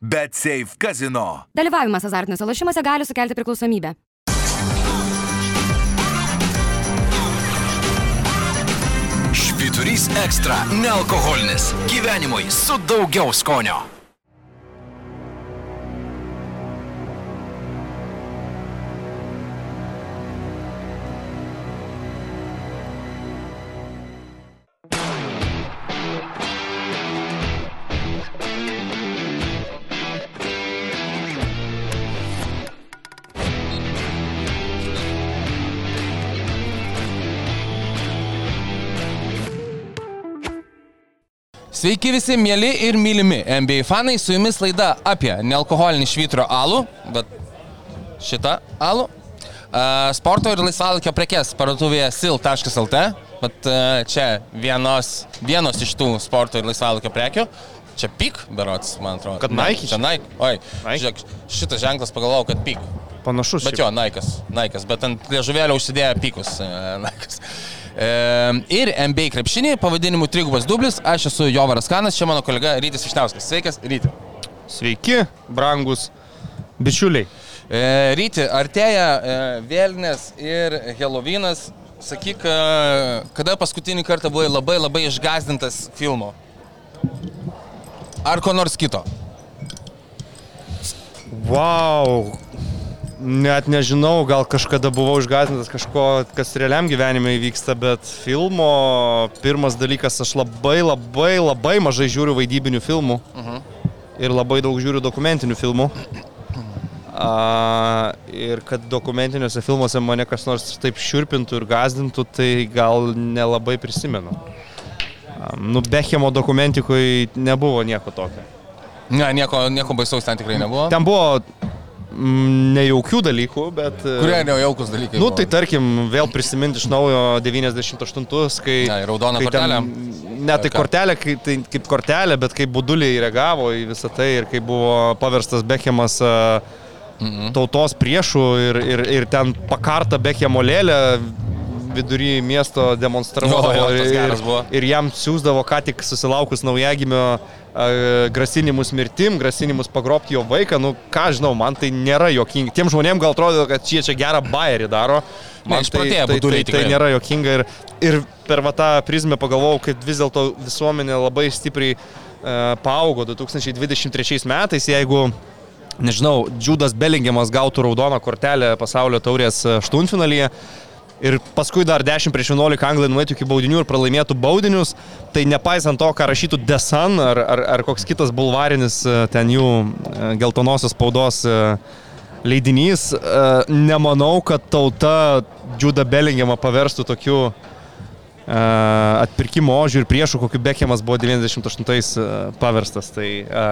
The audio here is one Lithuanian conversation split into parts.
Bet Safe Casino. Dalyvavimas azartiniuose lošimuose gali sukelti priklausomybę. Švyturys ekstra - nealkoholinis. Gyvenimui su daugiau skonio. Sveiki visi mėly ir mylimi NBA fanai, su jumis laida apie nealkoholinį švitro alų, bet šitą alų. Sporto ir laisvalaikio prekes parduotuvėje sil.lt, bet čia vienos, vienos iš tų sporto ir laisvalaikio prekių. Čia pik, berots, man atrodo. Kad Ne, Nike Čia Nike. Oi, Nike. žiūrėk, šitas ženklas pagalvojau, kad pik. Panašus. Bet jo, Naikas, Naikas, bet ant liežuvėlio užsidėjo pikus. e, Naikas. E, ir MBA krepšinį pavadinimu Trigubas Dublis, aš esu Jovaras Kanas, čia mano kolega Rytis Išnauskas. Sveikas, Ryti. Sveiki, brangus bičiuliai. E, Ryti, artėja e, Vėlinės ir Helovynas. Sakyk, e, kada paskutinį kartą buvai labai labai išgazdintas filmo? Ar ko nors kito? Wow. Net nežinau, gal kažkada buvau išgazintas kažko, kas realiam gyvenime įvyksta, bet filmo pirmas dalykas, aš labai labai labai mažai žiūriu vaidybinių filmų ir labai daug žiūriu dokumentinių filmų. A, ir kad dokumentiniuose filmuose mane kas nors taip šiurpintų ir gazdintų, tai gal nelabai prisimenu. A, Nu, Bechemo dokumentikoje nebuvo nieko tokio. Ne, nieko, nieko baisaus ten tikrai nebuvo. Ten buvo nejaukių dalykų, bet... e, Kurie nejaukus dalykai. Nu, tai tarkim, vėl prisiminti iš naujo 98, kai... Ne, ir raudoną kai kortelę. Ne, tai kortelė, kai, tai kaip kortelė, bet kaip buduliai reagavo į visą tai ir kai buvo paverstas Bechemas a, tautos priešų ir, ir, ir ten pakarta Bechemo lėlę vidury miesto demonstravo Jo, jo, ir, ir jam siūsdavo ką tik susilaukus naujagimio grasinimus mirtim, grasinimus pagrobti jo vaiką, nu ką žinau, man tai nėra jokinga. Tiem žmonėm gal atrodo, kad šie čia gerą bairį daro. Ne, Man tai, išprotėję tai, tai, buduliai tai tikrai. nėra jokinga ir, ir per va tą prizmę pagalvojau, kad vis dėlto visuomenė labai stipriai uh, paaugo 2023 metais, jeigu nežinau, Džudas Belingiamas gautų raudoną kortelę pasaulio taurės aštuntfinalyje ir paskui dar 10 prieš 11 anglai nueitų iki baudinių ir pralaimėtų baudinius, tai nepaisant to, ką rašytų Desan ar, ar, ar koks kitas bulvarinis e, ten jų e, geltonosios spaudos e, leidinys, nemanau, kad tauta Džudą Belingiamą paverstų tokiu atpirkimo ožių ir priešų, kokiu Bekemas buvo 98-ais e, paverstas. Tai, e,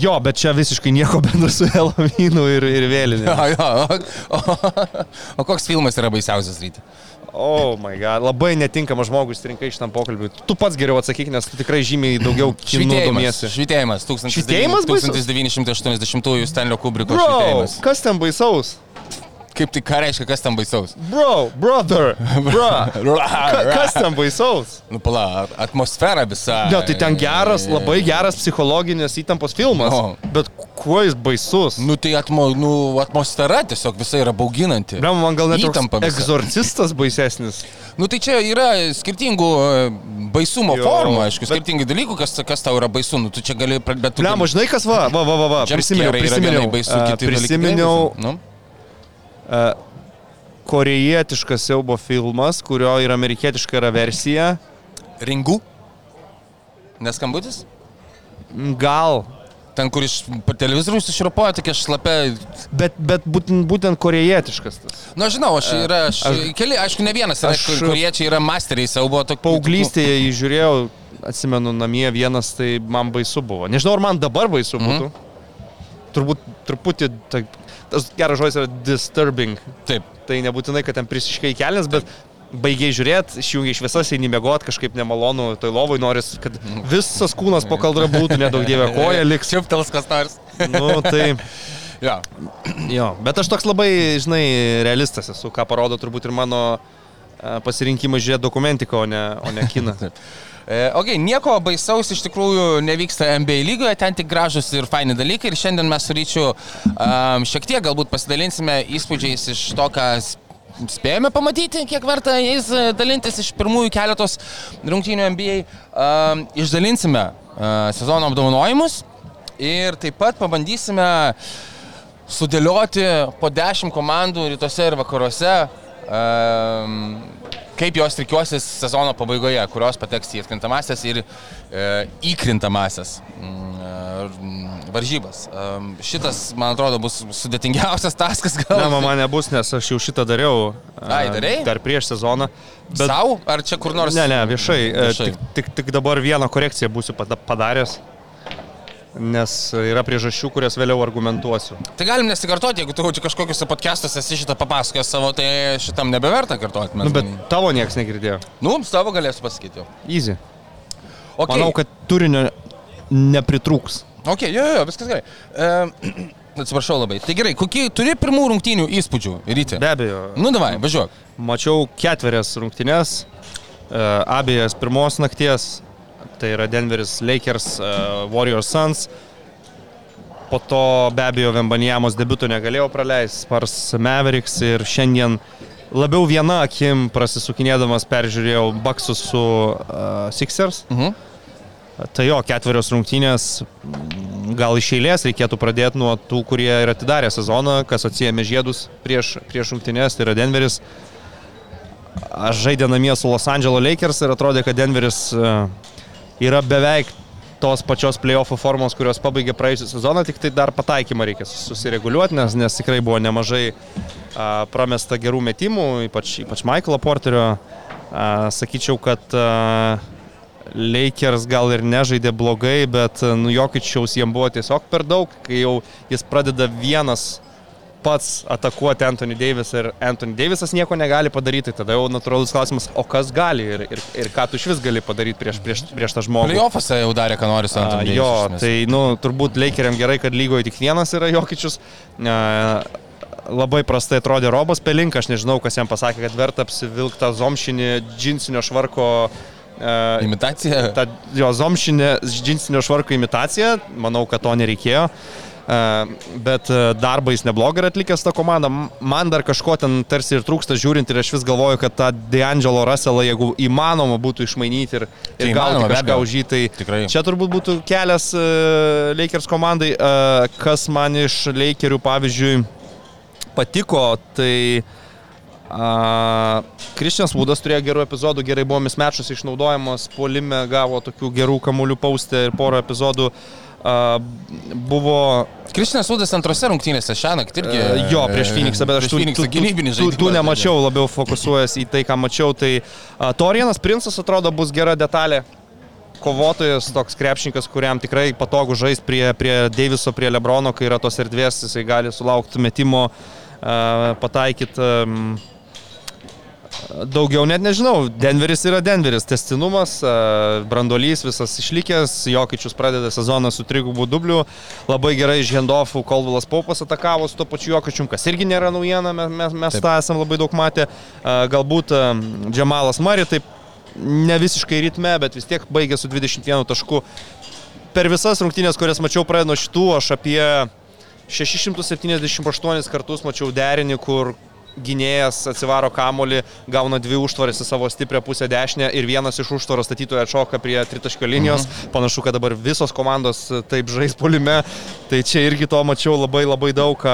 jo, bet čia visiškai nieko bendro su Helovynu ir, ir vėlinė. Jo, jo. O, o, o koks filmas yra baisiausias ryti? O, oh my god, labai netinkamas žmogus rinkai šitam pokalbiui. Tu pats geriau atsakyk, nes tu tikrai žymiai daugiau kinų Švitėjimas. domiesi. Švitėjimas. 1900 Švytėjimas baisus? 1980 Stanlio Kubriko švitėjimas. kas ten baisaus? Kaip tai ką reiškia, kas ten baisaus? Bro, brother, bro. Ka, kas ten baisaus? Nu, pala, atmosfera visa. Ne, tai ten geras, labai geras psichologinės įtampos filmas. O. Bet kuo jis baisus? Nu, tai atmo, nu, atmosfera tiesiog visai yra bauginanti. Blem, man gal net Įtampa visa. egzorcistas baisesnis. Nu, tai čia yra skirtingų e, baisumo Jo, formų, aišku, bet- skirtingi dalykų, kas, kas tau yra baisu. Nu, tu čia gali. Blem, gali- žinai kas va, va, va, va, va. prisiminiau, prisiminiau. baisu, dalykai prisiminiau baisu. Nu? Korejietiškas siaubo filmas, kurio ir amerikietiška yra versija. Ringų? Neskambutis? Gal. Ten, kur iš per televizoriaus išropoja tokia šlapia. Bet, bet būtent, būtent korejietiškas tas. Na, žinau, aš yra, aš, aš, keli, aišku, ne vienas, yra, aš- kur, kuriečiai yra masteriai siaubo. tok- Paauglystėje jį žiūrėjau, atsimenu, namie vienas, tai man baisu buvo. Nežinau, ar man dabar baisu Mhm. būtų. Turbūt truputį, tai, tas geras žodis yra disturbing. Taip. Tai nebūtinai, kad ten prisiškai kelnes, bet baigiai žiūrėti, išjungiai šviesas, eini mėgoti kažkaip nemalonu, toj lovoj noris, kad visas kūnas po kaldra būtų, nedaug dievė koja liks. Čiuptels kas nors. Nu, tai, Ja. jo. Bet aš toks labai, žinai, realistas esu, ką parodo turbūt ir mano e, pasirinkimas žiūrėti dokumentiką, o ne, o ne kiną. E, ok, nieko baisaus iš tikrųjų nevyksta NBA lygoje, ten tik gražus ir faini dalykai. Ir šiandien mes su ryčiu um, šiek tiek galbūt pasidalinsime įspūdžiais iš to, kas spėjome pamatyti, kiek verta jais e, dalintis iš pirmųjų keletos rungtynių NBA. Um, išdalinsime uh, sezono apdovanojimus ir taip pat pabandysime sudėlioti po dešimt komandų rytuose ir vakaruose. Um, kaip jos trikiuosis sezono pabaigoje, kurios pateks į atkrintamasias ir e, įkrintamasias mm, e, varžybas. Šitas, man atrodo, bus sudėtingiausias taskas gal. Ne, man nebus, nes aš jau šitą dariau. Ai, darei? Dar prieš sezoną. Bet... Sau, ar čia kur nors? Ne, ne, viešai. e, Viešai. Tik, tik, tik dabar vieną korekciją būsiu pada- padaręs, nes yra priežasčių, kurias vėliau argumentuosiu. Tai galim nesikartoti, jeigu tu čia kažkokiuose podcastuose esi šitą papasakojęs savo, tai šitam nebeverta kartoti. Nu, bet tavo niekas negirdėjo. Nu, savo galėsiu pasakyti jau. Easy. Okay. Manau, kad turinio nepritrūks. Ok, jo, jo, viskas gerai. E, atsiprašau labai. Tai gerai, kokie turi pirmų rungtynių įspūdžių ryte? Be abejo. Nu, davai, važiuok. Mačiau ketverias rungtynes, e, abiejas pirmos nakties, tai yra Denveris Lakers, e, Warriors Suns. Po to be abejo Vembanijamos debutų negalėjau praleisti, Spars Mavericks ir šiandien labiau viena akim prasisukinėdamas peržiūrėjau Baksus su uh, Sixers. Mhm. Tai jo, ketverios rungtynės, gal iš eilės reikėtų pradėti nuo tų, kurie yra atidarę sezoną, kas atsijėmė žiedus prieš, prieš rungtynės, tai yra Denveris. Aš žaidė namie su Los Angeles Lakers ir atrodė, kad Denveris e, yra beveik tos pačios playoffų formos, kurios pabaigė praėjusią sezoną, tik tai dar pataikymą reikia susireguliuoti, nes, nes tikrai buvo nemažai a, pramesta gerų metimų, ypač, ypač Michaelo Porterio. A, sakyčiau, kad a, Lakers gal ir nežaidė blogai, bet nu, Jokičiaus jiem buvo tiesiog per daug, kai jau jis pradeda vienas pats atakuoti Anthony Davis ir Anthony Davisas nieko negali padaryti, tada jau natūralus klausimas, o kas gali ir, ir, ir ką tu iš vis gali padaryti prieš, prieš, prieš tą žmogų. Playoffuose jau darė, ką nori su A, Antoniu. Jo, tai nu, turbūt Lakeriam gerai, kad lygoje tik vienas yra Jokičius. A, Labai prastai atrodė Robas Pelink, aš nežinau, kas jam pasakė, kad verta apsivilkti tą zomšinį džinsinio švarko a, Imitacija. ta jo zomšinė džinsinio švarko imitacija, manau, kad to nereikėjo. E, Bet e, darbą jis neblogai yra atlikęs tą komandą. Man dar kažko ten tarsi ir trūksta žiūrint ir aš vis galvoju, kad tą D'Angelo Russellą, jeigu įmanoma būtų išmainyti ir, ir Tai gauti įmanoma, be kažką už jį, tai Tikrai. čia turbūt būtų kelias e, Lakers komandai. E, Kas man iš Lakerių, pavyzdžiui, patiko, tai Kristianas Vudas turėjo gerų epizodų, gerai buvo mismečas išnaudojamos, puolime gavo tokių gerų kamuolių paustę ir porą epizodų. A, buvo Kristinas Udas antrose rungtynėse šią naktį irgi. E, Jo, prieš Phoenixą, bet aš prieš Phoenixą gynybinis tų, tų žaidimas. nemačiau, labiau fokusuojas į tai, ką mačiau. Tai a, Torianas Princas atrodo bus gera detalė. Kovotojas, toks krepšininkas, kuriam tikrai patogu žaisti prie, prie Deiviso, prie Lebrono, kai yra tos erdvės, jisai gali sulaukti metimo, pataikyti. Daugiau net nežinau, Denveris yra Denveris, testinumas, a, brandolys visas išlikęs, Jokičius pradeda sezoną su trigubu dubliu, labai gerai iš Hendofų Kolvilas Paupas atakavo su to pačiu Jokičium, kas irgi nėra naujiena, mes, mes, mes tą esam labai daug matę, A, galbūt Džemalas Mari taip ne visiškai ritme, bet vis tiek baigė su 21 tašku. Per visas rungtynės, kurias mačiau praėjo nuo šitų, aš apie 678 kartus mačiau derinį, kur gynėjas atsivaro kamolį, gauna dvi užtvarės į savo stiprią pusę dešinę ir vienas iš užtvaros statytojų atšoka prie tritaškio linijos. Mhm. Panašu, kad dabar visos komandos taip žais polime. Tai čia irgi to mačiau labai labai daug.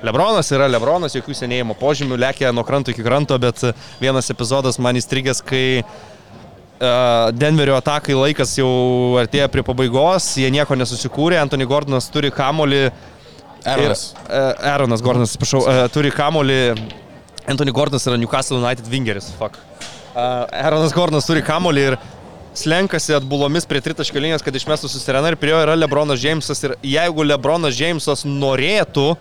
Lebronas yra Lebronas, jokių senėjimo požymių, lėkia nuo kranto iki kranto, bet vienas epizodas man įstrigęs, kai uh, Denverio atakai laikas jau artėja prie pabaigos, jie nieko nesusikūrė, Anthony Gordonas turi kamolį. Uh, Aaronas Gordonas, atsiprašau, uh, turi kamolį. Anthony Gordonas yra Newcastle United wingeris, fuck. Uh, Aaronas Gordonas turi kamolį ir slenkasi atbulomis prie tritaškio linijos, kad išmestų susirena ir prie jo yra Lebronas Džeimsas. Ir jeigu Lebronas Džeimsas norėtų,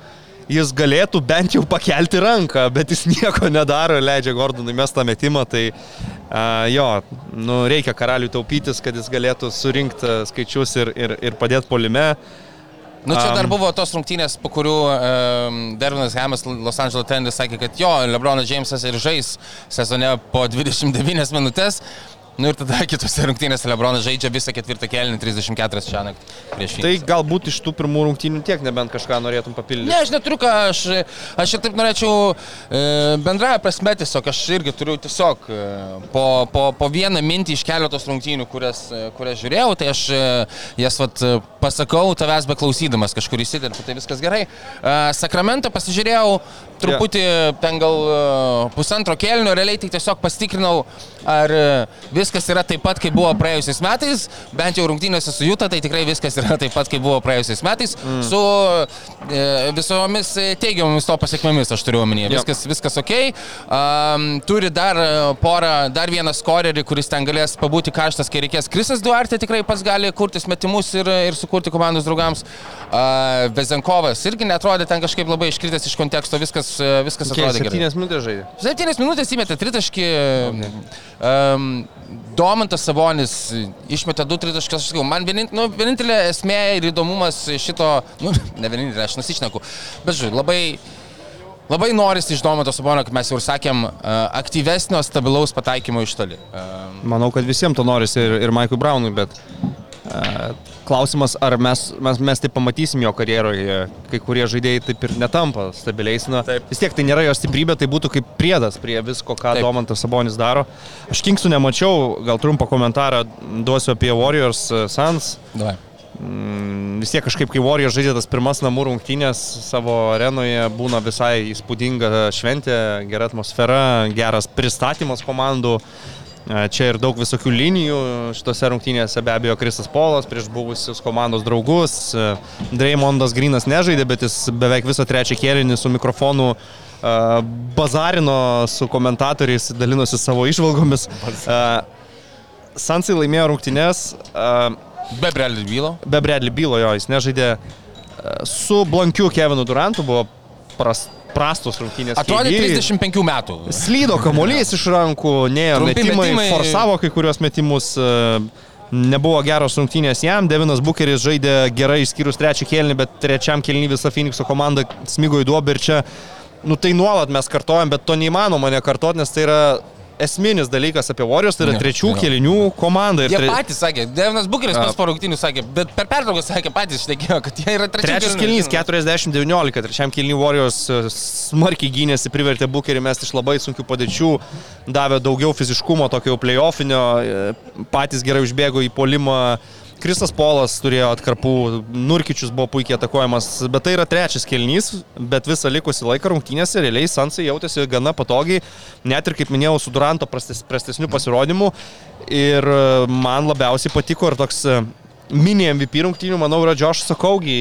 jis galėtų bent jau pakelti ranką, bet jis nieko nedaro ir leidžia Gordonui mestą metimą. Tai uh, jo, nu, reikia karaliui taupytis, kad jis galėtų surinkti skaičius ir, ir, ir padėti polime. Nu, čia dar buvo tos rungtynės, po kurių um, Dervinas Hamas Los Angeles Tendis sakė, kad jo, Lebronas Džeimsas ir žais sezone po 29 minutės. Nu ir tada kitose rungtynėse Lebronas žaidžia visą ketvirtą kelnį 34 šią naktį prieš jį. Tai galbūt iš tų pirmų rungtynių tiek, nebent kažką norėtum papildyti. Ne, aš neturiu ką, aš, aš ir taip norėčiau e, bendraja prasme tiesiog, aš irgi turiu tiesiog e, po, po, po vieną mintį iš keletos rungtynių, kurias, e, kurias žiūrėjau, tai aš e, jas vat, e, pasakau tavęs beklausydamas, kažkur įsiterpiu, tai viskas gerai. E, Sakramentą pasižiūrėjau truputį ten gal e, pusantro kelnio, realiai tik tiesiog pasitikrinau, ar e, viskas yra taip pat, kaip buvo praėjusiais metais, bent jau rungtynėse su Juta, tai tikrai viskas yra taip pat, kaip buvo praėjusiais metais, mm. su e, visomis teigiamomis to pasiekmėmis, aš turiu omenyje. Viskas, viskas ok. Um, turi dar porą, dar vieną skorerį, kuris ten galės pabūti karštas, kai reikės. Krisas Duarte tikrai pats gali kurtis metimus ir, ir sukurti komandos draugams. Uh, Vezenkovas irgi netrodė ten kažkaip labai iškritęs iš konteksto, viskas, e, viskas atrodė gerai. 7 minutės žaidė. 7 minutės įmetė tritaškį. Um, Domantas Savonis išmetė 2 tritaškius, aš sakau, man vienint, nu, vienintelė esmė ir įdomumas šito, nu, ne vienintelė, aš nusišneku, bet žiūrėjau, labai, labai norisi iš Domanto Sabonio, kaip mes jau ir sakėm, uh, aktyvesnio, stabilaus pataikymo iš toli. Um, Manau, kad visiems to norisi ir, ir Maikui Braunui, bet klausimas, ar mes, mes, mes tai pamatysim jo karjeroje. Kai kurie žaidėjai taip ir netampa stabiliais. Na, Taip. vis tiek tai nėra jo stiprybė, tai būtų kaip priedas prie visko, ką Taip. Domantas Sabonis daro. Aš Kingsų nemačiau, gal trumpą komentarą duosiu apie Warriors uh, Suns. davai. Mm, vis tiek kažkaip, kai Warriors žaidžia tas pirmas namų rungtynės savo arenoje, būna visai įspūdinga šventė, gera atmosfera, geras pristatymas komandų. E, Čia ir daug visokių linijų šitose rungtynėse, be abejo, Kristas Polas prieš buvusius komandos draugus. E, Dreymondas Grinas nežaidė, bet jis beveik visą trečią kėlinį su mikrofonu e, bazarino su komentatoriais, dalinosi savo išvalgomis. Sansai laimėjo rungtynės. Be Bradley bylo. be Bradley bylo jo, jis nežaidė su blankiu Kevinu Durantu, buvo pras, prastos rungtynės. Atrodė KD. 35 metų. Slydo kamuolys iš rankų, Trumpi metimai, metimai. forsavo kai kurios metimus. e, Nebuvo geros rungtynės jam, Devinas Bucheris žaidė gerai išskyrus trečią kėlinį, bet trečiam kėlinį visa Phoenixo komanda smigo į duobę ir čia, nu tai nuolat mes kartojam, bet to neįmanoma nekartoti, nes tai yra esminis dalykas apie Warriors, tai yra Ne, trečių jo. kėlinių komanda. ir Jie tre- patys sakė, Devinas Bukeris pas po rungtynių sakė, bet per pertrauką sakė patys, šnekėjo, kad jie yra trečias Trečias kilnys 40-19, trečiam kilny Warriors e, smarkiai gynėsi, privertė Bukerį mesti iš labai sunkių padėčių, davė daugiau fiziškumo, tokio playoffinio, e, patys gerai užbėgo į polimą. Kristas Polas turėjo atkarpų, Nurkičius buvo puikiai atakuojamas, bet tai yra trečias kelnys, bet visą likusį laiką rungtynėse realiai Sansai jautėsi gana patogiai, net ir kaip minėjau, su Duranto prastes, prastesniu pasirodymu. Ir e, man labiausiai patiko ir toks e, mini MVP rungtynių, manau, yra Josh Sakaugi,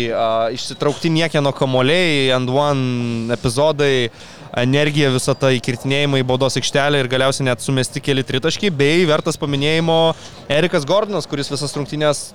išsitraukti niekieno kamoliai, and one epizodai, energija visą tą įkirtinėjimą į baudos aikštelę ir galiausiai net sumesti keli tritaškiai, bei vertas paminėjimo Erikas Gordonas, kuris visas rungtynės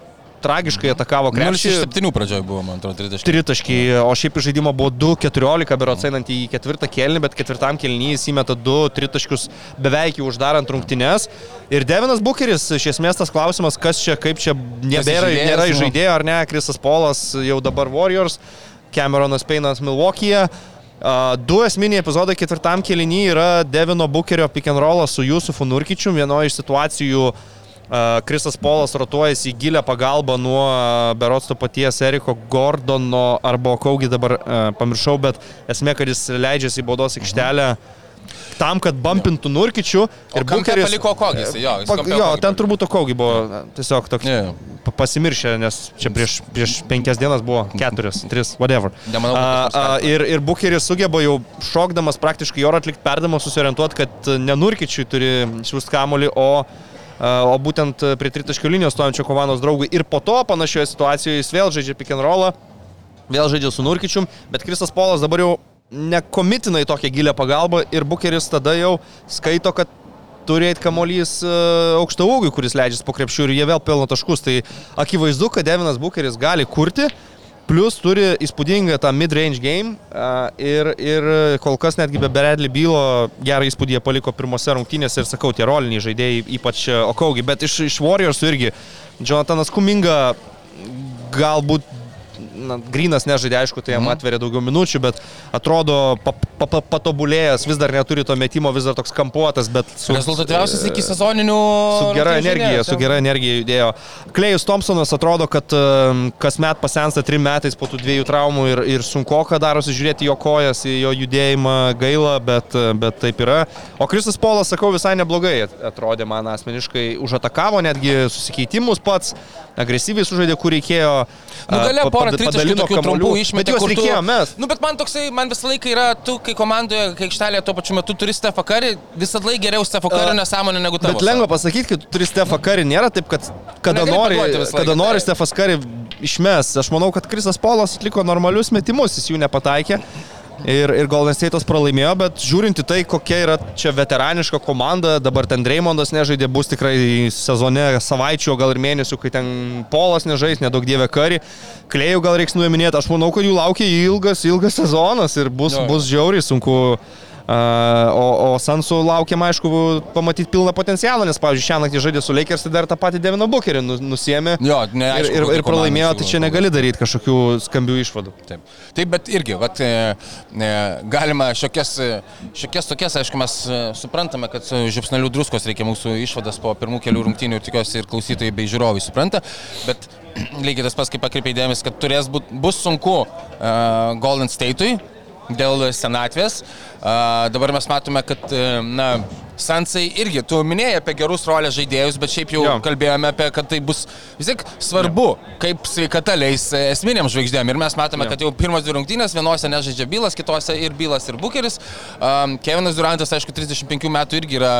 tragiškai atakavo 0 iš krepšį. 7 pradžioje buvo, man atrodo, 30. Tritaškiai, o šiaip žaidimo buvo 2-14, berots einant į ketvirtą kelnį, bet ketvirtam kelnį jis įmeta 2 tritaškius beveik jau uždarant rungtynes. Ir Devinas Bucheris, iš esmės tas klausimas, kas čia, kaip čia nebėra, nėra nu. žaidėjo ar ne, Krisas Polas jau dabar Warriors, Cameronas Peinas Milwaukee'e. Du esminiai epizodai ketvirtam kelinį yra Devino Bucherio pick and rollas su Jusufu Nurkičiu. Vienoje iš situacijų Krisas Polas rotuojasi į gilę pagalbą nuo berots to paties Eriko Gordono arba Kaugi dabar pamiršau, bet esmė, kad jis leidžiasi į baudos aikštelę tam, kad bumpintų Nurkičių. Ir Bukeris paliko Kogis, jo, jo, ten turbūt Kaugi buvo tiesiog toks Jo, jo. pa- pasimiršę, nes čia prieš, prieš penkias dienas buvo keturias, tris, whatever. Nemanau, A, a, ir, ir Bucheris sugeba jau šokdamas praktiškai orą atlikti perdamą, susiorientuoti, kad nenurkičiui turi siūsti kamolį, o, o būtent prie tritaškių linijos stojančio komandos draugui. Ir po to panašioje situacijoje jis vėl žaidžia pick and rollą, vėl žaidžia su Nurkičium, bet Kristas Polas dabar jau nekomitina į tokią gilę pagalbą ir Bucheris tada jau skaito, kad turi eiti kamolys aukšto ūgiui, kuris leidžiasi po krepšių ir jie vėl pelno taškus. Tai akivaizdu, kad Devinas Bucheris gali kurti, plus turi įspūdingą tą mid-range game a, ir, ir kol kas netgi be Bradley bylo gerą įspūdį jie paliko pirmose rungtynėse ir sakau, tie roliniai žaidėjai, ypač Okaugi, bet iš, iš Warriors irgi Jonathanas Kuminga galbūt na, Grinas nežaidė, aišku, tai jam atveria daugiau minučių, bet atrodo pap pa, pa, patobulėjęs, vis dar neturi to metimo, vis dar toks kampuotas, bet su... Rezultatyviausias iki sezoninių. Su gera energija, žaidėjas, su gera energija judėjo. Klejus Thompsonas atrodo, kad um, kasmet pasensta trim metais po tų dviejų traumų ir, ir sunku, ką darosi žiūrėti jo kojas, jo judėjimą gaila, bet, bet taip yra. O Kristas Polas, sakau, visai neblogai at- atrodė man asmeniškai, užatakavo netgi susikeitimus pats, agresyviai sužaidė, kur reikėjo. Nu, pa- porą padalino kamuolių. Bet juos kur tu- reikėjo mes. Nu, bet man toksai, man visą laiką yra, tu, kai komandoje, kai aikštelėje tuo pačiu metu turi Stefą Karį, visą laiką geriau Stefą Kario nesąmonę negu tavo. Bet lengva pasakyti, kad tu turi Stefą Karį, nėra taip, kad kada Negali nori, kada nori. Stefas Karį išmes. Aš manau, kad Krisas Polas atliko normalius metimus, jis jų nepataikė. Ir, ir Golden State'as pralaimėjo, bet žiūrint į tai, kokia yra čia veteraniška komanda, dabar ten Dreymondas nežaidė, bus tikrai sezone savaičių, o gal ir mėnesių, kai ten Polas nežais, nedaug dievė Kari. Klėjų gal reiks nuėminėti, aš manau, kad jų laukia ilgas, ilgas sezonas ir bus, Jo. bus žiauriai sunku. O, o Sansu laukiam, aišku, pamatyti pilną potencialą, nes, pavyzdžiui, šią naktį žaidė su Lakers ir dar tą patį Devino Bucherį nu- nusėmė. Jo, Ir, neaišku, ir, kokia ir pralaimėjo, tai čia negali daryti kažkokių skambių išvadų. Taip. Taip, bet irgi, vat, e, e, galima šiokias, e, šiokias tokias, aišku, mes suprantame, kad su žiupsnelių druskos reikia mūsų išvadas po pirmų kelių rungtynių ir tikiuosi ir klausytojai bei žiūrovai supranta, bet lygiai tas pats, kaip pakreipiai dėmesį, kad turės būt, bus sunku uh, Golden State'ui dėl senatvės. Dabar mes matome, kad, e, na, Sansai irgi, tu minėjai apie gerus rolės žaidėjus, bet šiaip jau Jo. kalbėjome apie, kad tai bus vis tiek svarbu, kaip sveikata leis e, esminiam žvaigždėm. Ir mes matome, Jo. kad jau pirmas dvi rungtynės, vienose nežaidžia Bilas, kitose ir Bilas, ir Bucheris. Um, Kevinas Durantas, aišku, 35 metų irgi yra.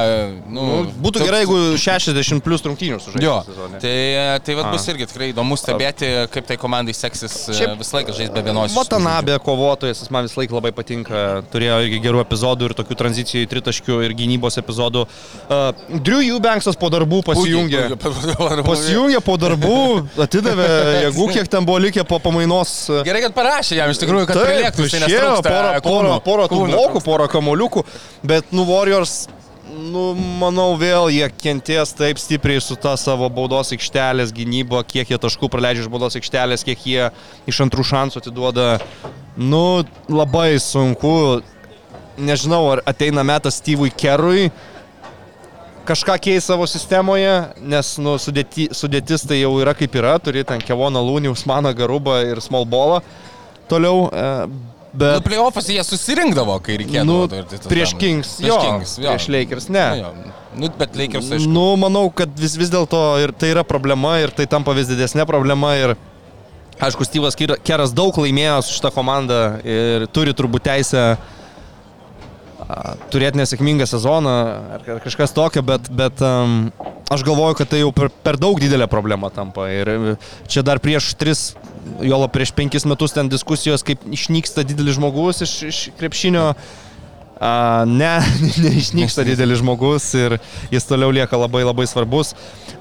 Nu, Nu, būtų toks- gerai, jeigu 60 plus rungtynių sužaidė. Jo, sezone. tai, tai vat, bus irgi tikrai įdomu stebėti, kaip tai komandai seksis e, Šiaip- visą laiką žaisti be vienos. iš Vatanabė kovotojas, jis man visą laiką labai patinka, turėjo irgi gerų epizodų ir tokių tranzicijų į tritaškių ir gynybos epizodų. Uh, Drew Eubanksas po darbų pasijungė. Pasijungė. Po darbų, atidavė jėgų, kiek ten buvo likę po pamainos. Gerai, kad parašė jam iš tikrųjų, kad prilėktų. netrūksta porą, porą, porą tų blokų, porą kamoliukų, bet nu Warriors, nu manau vėl jie kenties taip stipriai su ta savo baudos aikštelės gynyba, kiek jie taškų praleidžia iš baudos aikštelės, kiek jie iš antrų šansų atiduoda. Nu, labai sunku, nežinau, ar ateina metas Steve'ui Kerui kažką keisti savo sistemoje, nes nu, sudėti, sudėtis tai jau yra kaip yra, turi ten Kevoną Lūnį, Usmaną Garubą ir Smallballą. Toliau, e, Nu, bet playoffas jie susirinkdavo, kai reikėjo. nu, prieš Kings, jo, prieš Lakers, ne. Nu, jo. nu, bet Lakers, aišku. Nu, manau, kad vis, vis dėlto ir tai yra problema ir tai tampa vis didesnė problema ir aišku, Steve'as Ker- Keras daug laimėjo su šitą komandą ir turi turbūt teisę a, turėti nesėkmingą sezoną ar, ar kažkas tokio, bet, bet um, aš galvoju, kad tai jau per, per daug didelė problema tampa. Ir e, čia dar prieš tris, juolo prieš penkis metus ten diskusijos, kaip išnyksta didelis žmogus iš, iš krepšinio. A, ne, neišnyksta didelis žmogus ir jis toliau lieka labai labai svarbus.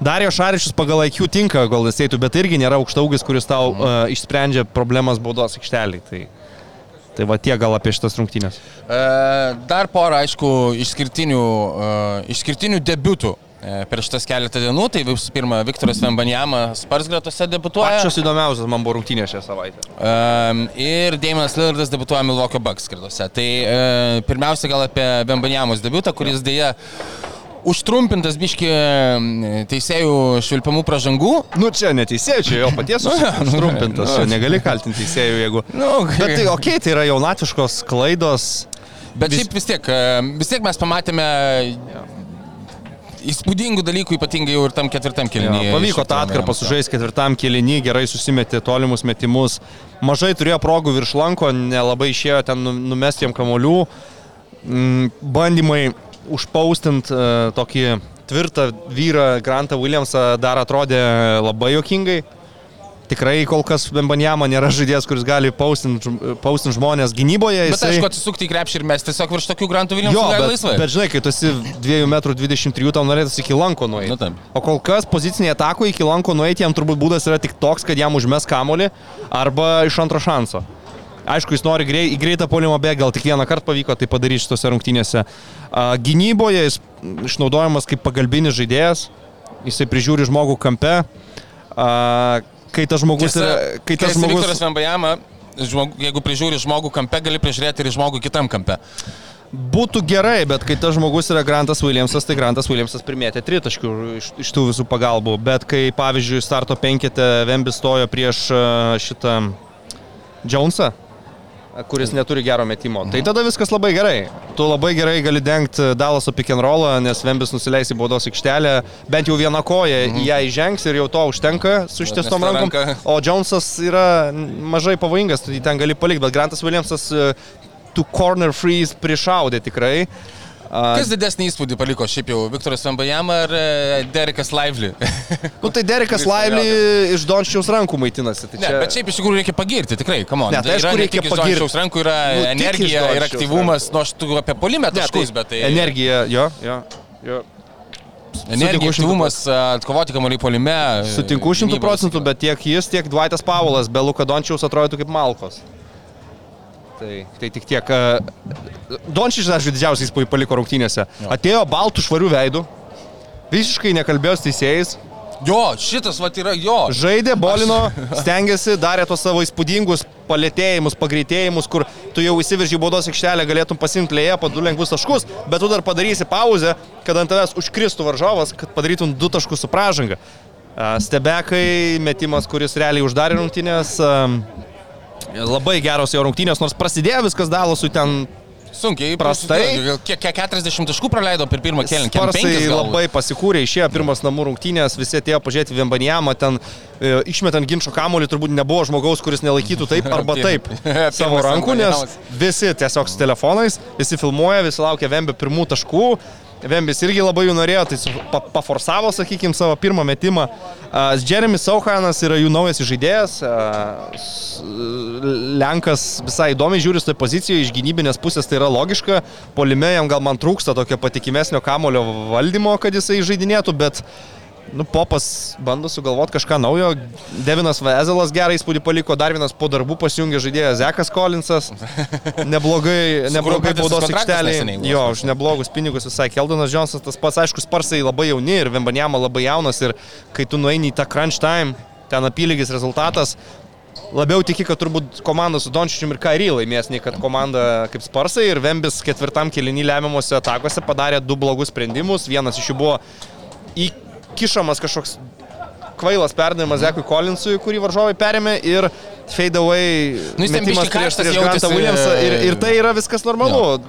Dario Šaričius pagal IQ tinka Golden State, bet irgi nėra aukštaugis, kuris tau uh, išsprendžia problemas baudos aikštelį. Tai, tai va tiek gal apie šitas rungtynės. E, Dar porą, aišku, išskirtinių, e, išskirtinių debiutų e, per šitas keletą dienų. Tai visų pirma, Viktoras Vembanjama Spars gretose debutuoja. Pačios įdomiausias man buvo rungtynės šią savaitę. Um, ir Damianas Lillardas debutuoja Milwaukee Bucks skirtose. Tai uh, pirmiausia gal apie Bembanjamos debutą, kuris dėja užtrumpintas biški teisėjų švilpiamų pražangų. Nu čia neteisėjai, čia jo paties užtrumpintas, čia negali kaltinti teisėjų, jeigu... Nu, Bet tai okei, okay, tai yra jaunatiškos klaidos. Bet Vis- šiaip vis tiek, vis tiek mes pamatėme įspūdingų dalykų, ypatingai jau ir tam ketvirtam Jo, kelinyje. pavyko tą atkarpą sužaisti ketvirtam kelinį, gerai susimetė tolimus metimus. Mažai turėjo progų virš lanko, nelabai išėjo ten nu- numesti jam kamolių. Mm, Bandymai užpaustint uh, tokį tvirtą vyrą Grantą Williamsą dar atrodė labai jokingai. Tikrai kol kas Bembanjama nėra žaidėjas, kuris gali paustint, paustint žmonės gynyboje. Bet aišku, atsisukti į krepšį ir mes tiesiog virš tokių grantų Viljamsų Jo, gali bet, laisvai. bet žinai, kai tu esi 2,23 m, tau norėtųsi iki lanko nueiti. Nu, taip. o kol kas pozicinėje atakoje iki lanko nueiti jam turbūt būdas yra tik toks, kad jam užmes kamolį arba iš antro šanso. Aišku, jis nori grei, į greitą polimo bėgą, gal tik vieną kartą pavyko tai padaryti šitose rungtynėse. Gynyboje jis išnaudojamas kaip pagalbinis žaidėjas, jisai prižiūri žmogų kampe. Kai tas žmogus Tiesa, yra... Kai tas Viktoras žmogus... Vembajama žmog, jeigu prižiūri žmogų kampe, gali prižiūrėti ir žmogų kitam kampe. Būtų gerai, bet kai tas žmogus yra Grantas Williamsas, tai Grantas Williamsas primėtė tritaškių iš, iš tų visų pagalbų. Bet kai, pavyzdžiui, starto penkete Vembis stojo prieš šitą Jonesą, kuris neturi gero metimo. Tai tada viskas labai gerai. Tu labai gerai gali dengti Dalaso pick and rollą, nes Vembis nusileis į baudos aikštelę, bent jau vieną koją į ją įžengs ir jau to užtenka su ištiestom rankom. ranka- O Jonesas yra mažai pavojingas, tu jį ten gali palikti, bet Grantas Williamsas e, tų corner freeze prišaudė tikrai. Kas didesnį įspūdį paliko šiaip jau Viktoras Vambajam ar e, Derekas Lively? Nu tai Derekas Laivly iš Dončiaus rankų maitinasi. Tai Ne, čia... bet šiaip iš tikrųjų reikia pagirti, tikrai, kam on. Ne, tai aišku, yra ne reikia tik iš. Dončiaus rankų, yra Nu, energija ir aktyvumas, nu aš tu apie polimę Ne, taškus, bet tai... Energija, jo, jo. jo. Energija, aktyvumas, atkovoti kamuolį polime. Sutinku šimtų procentų, bet tiek jis, tiek Dvaitas Paulas be Luka Dončiaus atrodytų kaip Malkos. Tai, tai tik tiek. Dončius, aišku, didžiausiai įspūdį paliko rungtynėse. Atėjo baltų švarių veidų, visiškai nekalbėjo su teisėjais, Jo, šitas vat yra jo. žaidė, bolino, stengiasi, darė tos savo įspūdingus palėtėjimus, pagreitėjimus, kur tu jau įsiverži į baudos aikštelę, galėtum pasimti lėje po du lengvus taškus, bet tu dar padarysi pauzę, kad ant tavęs užkristų varžovas, kad padarytum du taškus su pražanga. A, Stebekai, metimas, kuris realiai uždarė rungtynės. am, Labai geros jo rungtynės, nors prasidėjo viskas dalasui ten Sunkiai, Prastai. Kiek, kiek 40 taškų praleido per pirmą kėlinį? Sparsai labai pasikūrė, išėjo pirmas namų rungtynės, visi atėjo pažiūrėti Vembanijamą, ten e, išmetant ginčio kamolį turbūt nebuvo žmogaus, kuris nelaikytų taip arba taip savo rankų, nes visi tiesiog su telefonais, visi filmuoja, visi laukia Vembio pirmų taškų. Vembis irgi labai jų norėjo, tai pa, paforsavo, sakykime, savo pirmą metimą. Uh, Jeremy Sauhanas yra jų naujas žaidėjas. Uh, Lenkas visai įdomiai žiūri tai pozicijoje, iš gynybinės pusės tai yra logiška. Polime jam gal man trūksta tokio patikimesnio kamulio valdymo, kad jisai žaidinėtų, bet Nu, Popas bando sugalvoti kažką naujo. Devinas Vezelas gerą įspūdį paliko, dar vienas po darbų pasijungė žaidėjas Zekas Kolinsas. Neblogai, neblogai baudos aikštelėje. Jo, už neblogus pinigus visai. Keldonas Džonsas tas pats, aišku, sparsai labai jauni ir Vembanjama labai jaunas. Ir kai tu nueini į tą crunch time, ten apylygis rezultatas, labiau tiki, kad turbūt komanda su Dončičium ir Kairį laimės, nei kad komanda kaip Sparsai ir Vembis ketvirtam kelinį lemiamuose atakuose padarė du blogus sprendimus. Vienas iš jų buvo įkišamas kažkoks kvailas perdavimas Zekui Collinsui, kurį varžovai perėmė ir fade away Nu, metimas prieš, prieš Grantą. Williamsą ir, ir tai yra viskas normalu.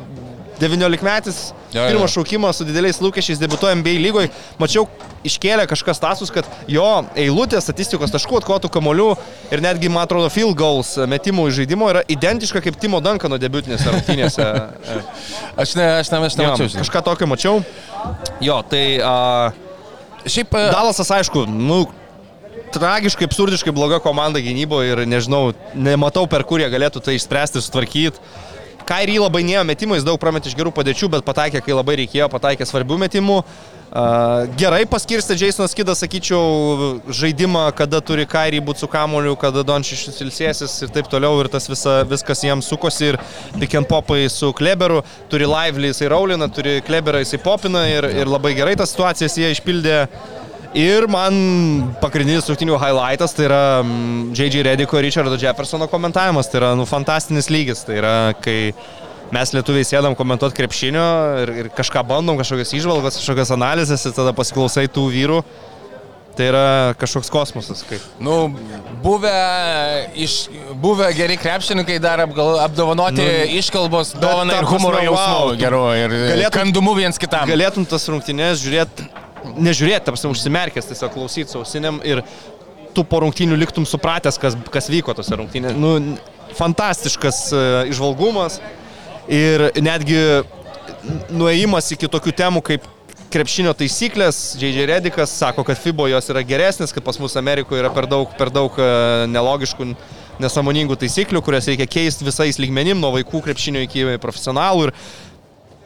19 Jo, jo. pirmas šaukimas su dideliais lūkesčiais, debutuoja NBA lygoje. Mačiau, iškėlė kažkas tasus, kad jo eilutė statistikos taškų atkotų kamolių ir netgi, man atrodo, field goals metimų iš žaidimo yra identiška kaip Timo Dankano debutinėse rungtynėse. Aš ne, aš ne, aš Jo, nemačiau. žinai. kažką tokio mačiau. Jo, tai uh, Šiaip, e, Dalasas, aišku, nu, tragiškai, absurdiškai bloga komanda gynyboje ir nežinau, nematau, per kur jie galėtų tai išspręsti ir sutvarkyti. Kairį labai nėjo metimais, daug prametė iš gerų padėčių, bet pataikė, kai labai reikėjo, pataikė svarbių metimų. Gerai paskirstė Jasonas Kidas, sakyčiau, žaidimą, kada turi Kairį būti su kamoliu, kada Dončišius ilsėsis ir taip toliau. Ir tas visa, viskas jiems sukosi ir pick and popai su Kleberu. Turi Lively, jisai Raulina, turi Kleberą, jisai popina ir, ir labai gerai tas situacijas jie išpildė. Ir man pagrindinis rungtynių highlightas tai yra J.J. Rediko ir Richardo Jeffersono komentavimas. Tai yra nu, fantastinis lygis. Tai yra, kai mes lietuviai sėdam komentuoti krepšinio ir, ir kažką bandom, kažkokias išvalgas, kažkokias analizės ir tada pasiklausai tų vyrų. Tai yra kažkoks kosmosas. Kai... nu, buvę, iš, buvę geri krepšininkai dar apgal, apdovanoti nu, iškalbos, dovaną ir humoro jausmų wow, geru ir galėtum- kandumu viens kitam. Galėtum tas rungtynės žiūrėti, nežiūrėti, apsim užsimerkęs, tiesiog klausyti sausinėm ir tu po rungtynių liktum supratęs, kas, kas vyko tose rungtynėse. Nu, fantastiškas uh, išvalgumas ir netgi nuėjimas iki tokių temų kaip krepšinio taisyklės. J.J. Redikas sako, kad FIBO jos yra geresnės, kad pas mus Amerikoje yra per daug, per daug e, nelogiškų, nesąmoningų taisyklių, kurias reikia keisti visais lygmenim, nuo vaikų krepšinio iki profesionalų. Ir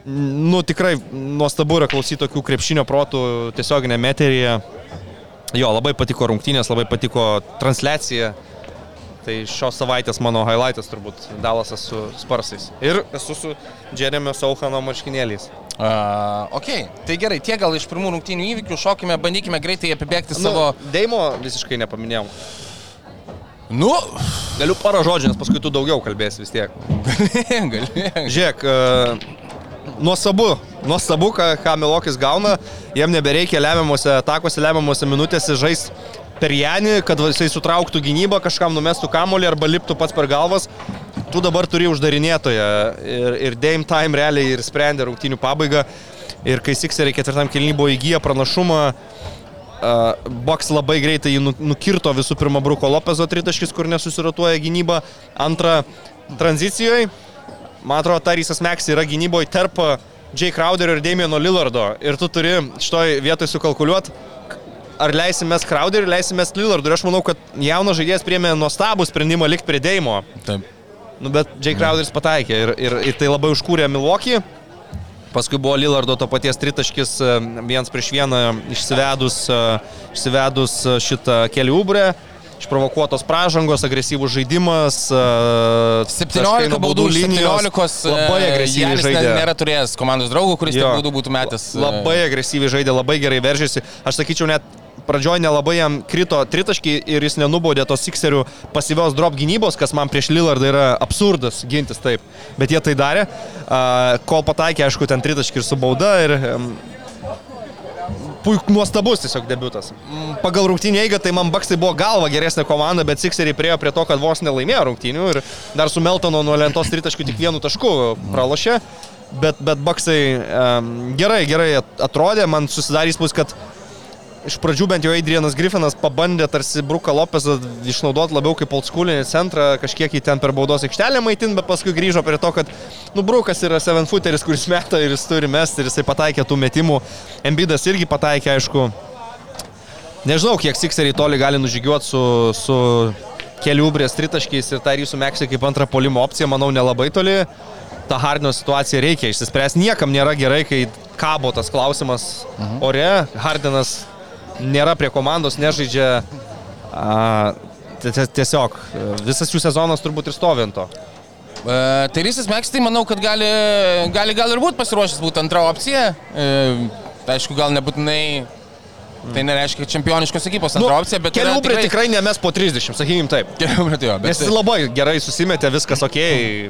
Nu, tikrai nuostabu yra klausyti tokių krepšinio protų tiesioginėme eteryje. Jo, labai patiko rungtynės, labai patiko transliacija. Tai šios savaitės mano highlightas turbūt Dalasas su Sparsais. Ir esu su Jeremio Sauhano marškinėliais. Uh, ok, tai gerai, tiek gal iš pirmų rungtynių įvykių šokime, bandykime greitai apibėgti savo... Nu, Deimo visiškai nepaminėjau. Nu, Galiu porą žodžių, nes paskui tu daugiau kalbėsi vis tiek. gali, gali. Žiūrėk, e, nuostabu, nuostabu, ką, ką Milokis gauna, jiem nebereikia lemiamuose atakuose, lemiamuose minutėse žaisti per Janį, kad jisai sutrauktų gynybą, kažkam numestų kamolį arba liptų pats per galvas. Tu dabar turi uždarinėtoją ir, ir Dame Time realiai ir sprendė rungtynių pabaigą. Ir kai Sikseriai ketvirtam kelnybų buvo įgyję pranašumą, Uh, Boks labai greitai jį nu- nukirto visų pirma Bruko Lopezo tritaškis, kur nesusiratuoja gynyba. Antra, tranzicijoje, man atrodo, Tarysas Meks yra gynyboje tarp Jay Crowderio ir Damieno Lillardo. Ir tu turi šitoj vietoj sukalkuliuoti, ar leisimės Crowderiui, leisimės Lillardui. Ir aš manau, kad jaunas žaidėjas priemė nuostabų sprendimą likti prie Deimo. Taip. Nu, bet Jay Crowderis pataikė ir, ir, ir tai labai užkūrė Milwaukee. Paskui buvo Lillardo to paties tritaškis e, viens prieš vieną išsivedus, e, išsivedus e, šitą kelių ubrę. Išprovokuotos pražangos, agresyvus žaidimas. e, taškai 17 nuo baudų, linijos. 17 Labai agresyviai Janis žaidė. Nėra turėjęs komandos draugų, kuris tiek Jo. baudų būtų metęs. Labai agresyviai žaidė, labai gerai veržėsi. Aš sakyčiau, net pradžioje nelabai jam krito tritaškiai ir jis nenubaudė tos Sikserių pasyvios drop gynybos, kas man prieš Lillardą yra absurdas gintis taip. Bet jie tai darė. Uh, kol pataikė, aišku, ten tritaškį ir su bauda. Ir, Puik, nuostabus tiesiog debutas. Mm, Pagal rungtynį eigą tai man Baksai buvo galva geresnė komanda, bet Sikseriai priejo prie to, kad vos nelaimėjo rungtynių ir dar su Meltono nuo lentos tritaškių tik vienu tašku pralošė. Bet, bet Baksai um, gerai, gerai at- atrodė, man susidarė įspūdis, kad iš pradžių bent jau Adrianas Griffinas pabandė tarsi Bruką Lopezą išnaudoti labiau kaip oldschoolinį centrą, kažkiek jį ten per baudos aikštelę maitin, bet paskui grįžo prie to, kad, nu, Brukas yra seven footeris, kuris meta ir jis turi mesti ir jisai pataikė tų metimų. Embidas irgi pataikė, aišku. Nežinau, kiek Sikseriai toli gali nužygiuoti su, su kelių brės tritaškiais ir jūsų Meksai kaip antrą polimo opciją, manau, nelabai toli. Ta Hardino situacija reikia išsispręsti. Niekam nėra gerai, kai kabo tas klausimas ore. Hardinas nėra prie komandos, nežaidžia. A, ti- ti- tiesiog visas jų sezonas turbūt ir stovi ant to. E, Tai Rysas Meks, tai manau, kad gali, gali gal ir būti pasiruošęs būti antra opcija. E, tai aišku, gal nebūtinai. Tai nereiškia kad čempioniškos ekipos antra opcija, bet... kelių brė tikrai ne mes po 30, sakykim taip. Kelių brė, jo, bet... Jis labai gerai susimetė, viskas ok,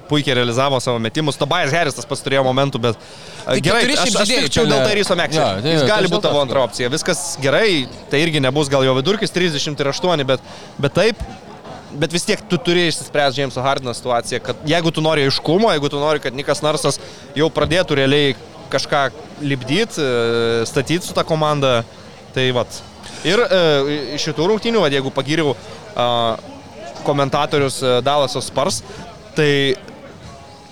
puikiai realizavo savo metimus. Tobajas Harris tas pats turėjo momentų, bet Tai gerai, keturi aš, aš tikčiau dėl e, Tairyso Meksio. jo, tai- Jis tai gali dėl būti tavo to antra opcija. Viskas gerai, tai irgi nebus gal jo vidurkis 38, bet, bet taip. Bet vis tiek tu turi išsispręsti Jameso Hardino situaciją, kad jeigu tu nori aiškumo, jeigu tu nori, kad Nikas Narsas jau pradėtų realiai kažką lipdyti, statyti su tą komandą, tai vat. Ir e, šitų rungtynių, vat, jeigu pagiriau a, komentatorius e, Dalasos Spars, tai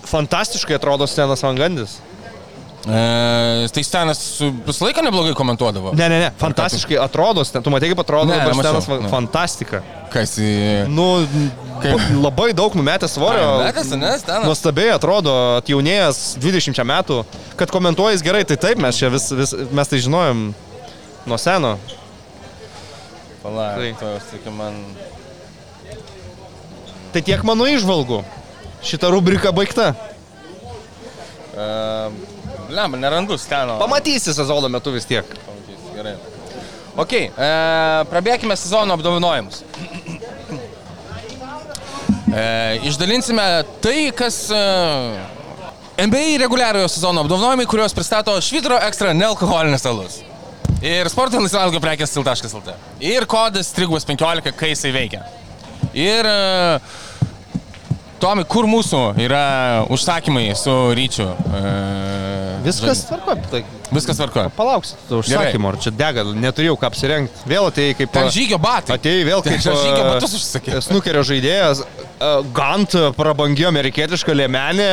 fantastiškai atrodo Stenas Vangandis. E, tai Stenas visą laiką neblogai komentuodavo. Ne, ne, ne, fantastiškai atrodo, Sten- tu matai kaip atrodo Ne, dabar Stenas, ne. fantastika. Kas į... Nu, Kaip? labai daug numetęs svorio. Metas, ne, Stenas? Nuostabiai atrodo, atjaunėjęs 20 metų, kad komentuojas gerai, tai taip, mes čia vis, vis mes tai žinojom nuo seno. Pala, Tai. to, sakykim, man... Tai tiek mano išvalgų. Šita rubrika baigta. Uh, Lemba, nerandu Steno. Pamatysi sezono metu vis tiek. Pamatysi, Gerai. Ok, e, prabėkime sezono apdovanojimus. E, išdalinsime tai, kas e, NBA reguliariojo sezono apdovanojimai, kuriuos pristato Švitro Extra nealkoholinis alus. Ir sporto laisvalgio prekės sil.lt. Ir kodas Trigubas 15, kai jisai veikia. Ir e, Tomi, kur mūsų yra užsakymai su ryčiu? E, Viskas tvarko. Tai Viskas tvarko. palauksit. Užsakymo, ar čia dega, neturėjau ką apsirengti. Vėl atėjai kaip... Ten žygio batai. Atėjai vėl kaip... Ten žygio batus užsakė. Snukerio žaidėjas. a, Gant prabangi amerikietiška lėmenė.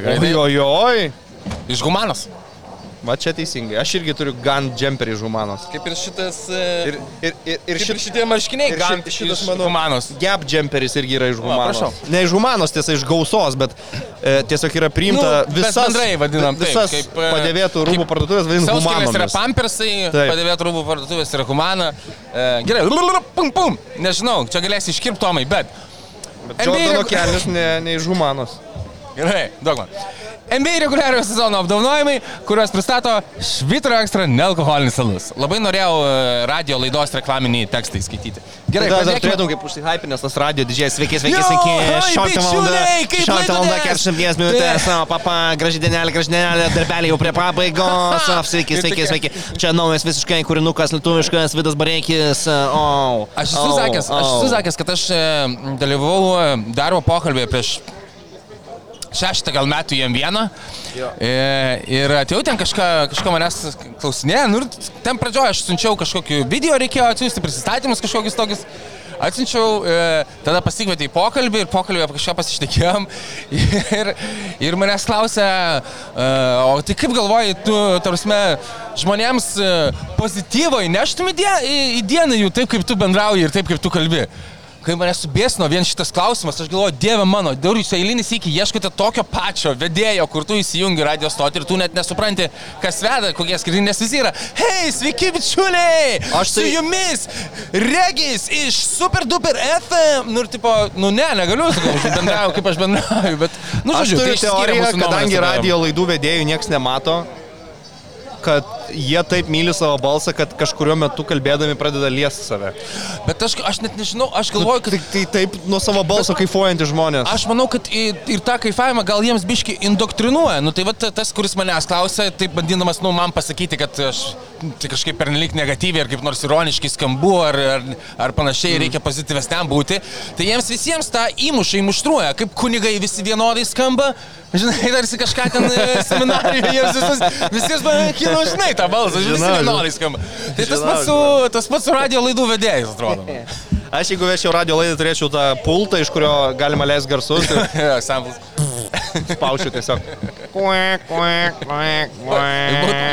Ojojoj. Iš Humanos. Va čia teisingai. Aš irgi turiu Gant džemperį iš Humanos. Kaip ir šitas. Ir, ir, ir, ir, ir šit, šitie marškiniai, ir gan šit, šitas mano Humanos. Gap džemperis irgi yra iš Humanos. prašau. ne iš Humanos, tiesa, iš gausos, bet e, tiesiog yra priimta Nu, visas, bendrai vadinam taip, visas kaip, e, padėvėtų rūbų kaip parduotuvės vadinam Sauskelės yra pampersai, Taip. padėvėtų rūbų parduotuvės yra Humana. E, gerai, pum pum. Nežinau, čia galėsi iškirpti Tomai, bet. Bet regu- kelias ne, ne iš Humanos. Gerai, duok man. NBA reguliariojo sezono apdovanojimai, kuriuos pristato Švitro ekstra nealkoholinis alus. Labai norėjau e, radio laidos reklaminį tekstą įskaityti. Gerai, Tada dar turėtum kaip užsihypinęs tas radio didžiai. Sveiki, sveiki, sveiki. oi, 16 valanda. bičiuliai, kaip 16 valanda laikotės? 40 minutės. Papa, graži dienelė, graži dienelė, darbelė jau prie pabaigos. Sveiki, sveiki, sveiki. Čia naujas visiškai kūrinukas, lietuviškas, Vidas Bareikis. O, Aš esu o, sakęs, aš o. esu sakęs, kad aš e, dalyvau darbo pokalbėje prieš šeštą gal metų į M1 e, ir atėjau ten kažką, kažką manęs klausinėjo, nu ir ten pradžioje aš siunčiau kažkokiu video, reikėjo atsiųsti prisistatymus kažkokius tokius. Atsiunčiau, e, tada pasikvietė į pokalbį ir pokalbį apie kažką pasišnekėjom ir, ir manęs klausė, e, o tai kaip galvoji, tu, tarsi, žmonėms pozityvo įneštum į dieną jų taip, kaip tu bendrauji ir taip, kaip tu kalbi. Kai mane subėsino vien šitas klausimas, aš galvoju, dieve mano, dar jūs eilinis iki ieškote tokio pačio vedėjo, kur tu įsijungi radio stotį ir tu net nesupranti, kas veda, kokie skirtingi, nes visi yra. Hei, sveiki bičiuliai! Aš su tai- jumis Regis iš Super Duper FM. Nu ir tipo, nu ne, negaliu, bendrauju, kaip aš bendrauju, bet, nu Aš žodžiu, turiu tai teoriją, kadangi radio laidų vedėjų niekas nemato, kad jie taip myli savo balsą, kad kažkurio metu kalbėdami pradeda liesti save. Bet aš, aš net nežinau, aš galvoju, kad Tai, tai taip nuo savo balso kaifuojantys žmonės. Aš manau, kad ir, ir tą kaifavimą gal jiems biški indoktrinuoja. Nu tai va tas, kuris manęs klausia, taip bandydamas, nu, man pasakyti, kad aš tai kažkaip pernelik negatyviai ar kaip nors ironiškai skambu ar, ar, ar panašiai Mm. reikia pozityvesniam būti, tai jiems visiems tą įmuša, įmuštruoja, kaip kunigai visi vienodai skamba. Žinai, tarsi kažką ten e, seminarijoje visus, visiems man kilo, žinai, tą balsą, visi Žinau, vienodai skamba. Tai tas pats su, tas pats su radio laidų vedėjais, atrodo. Aš jeigu vešiau radio laidą, turėčiau tą pultą, iš kurio galima leisti garsus ir spaučiu tiesiog.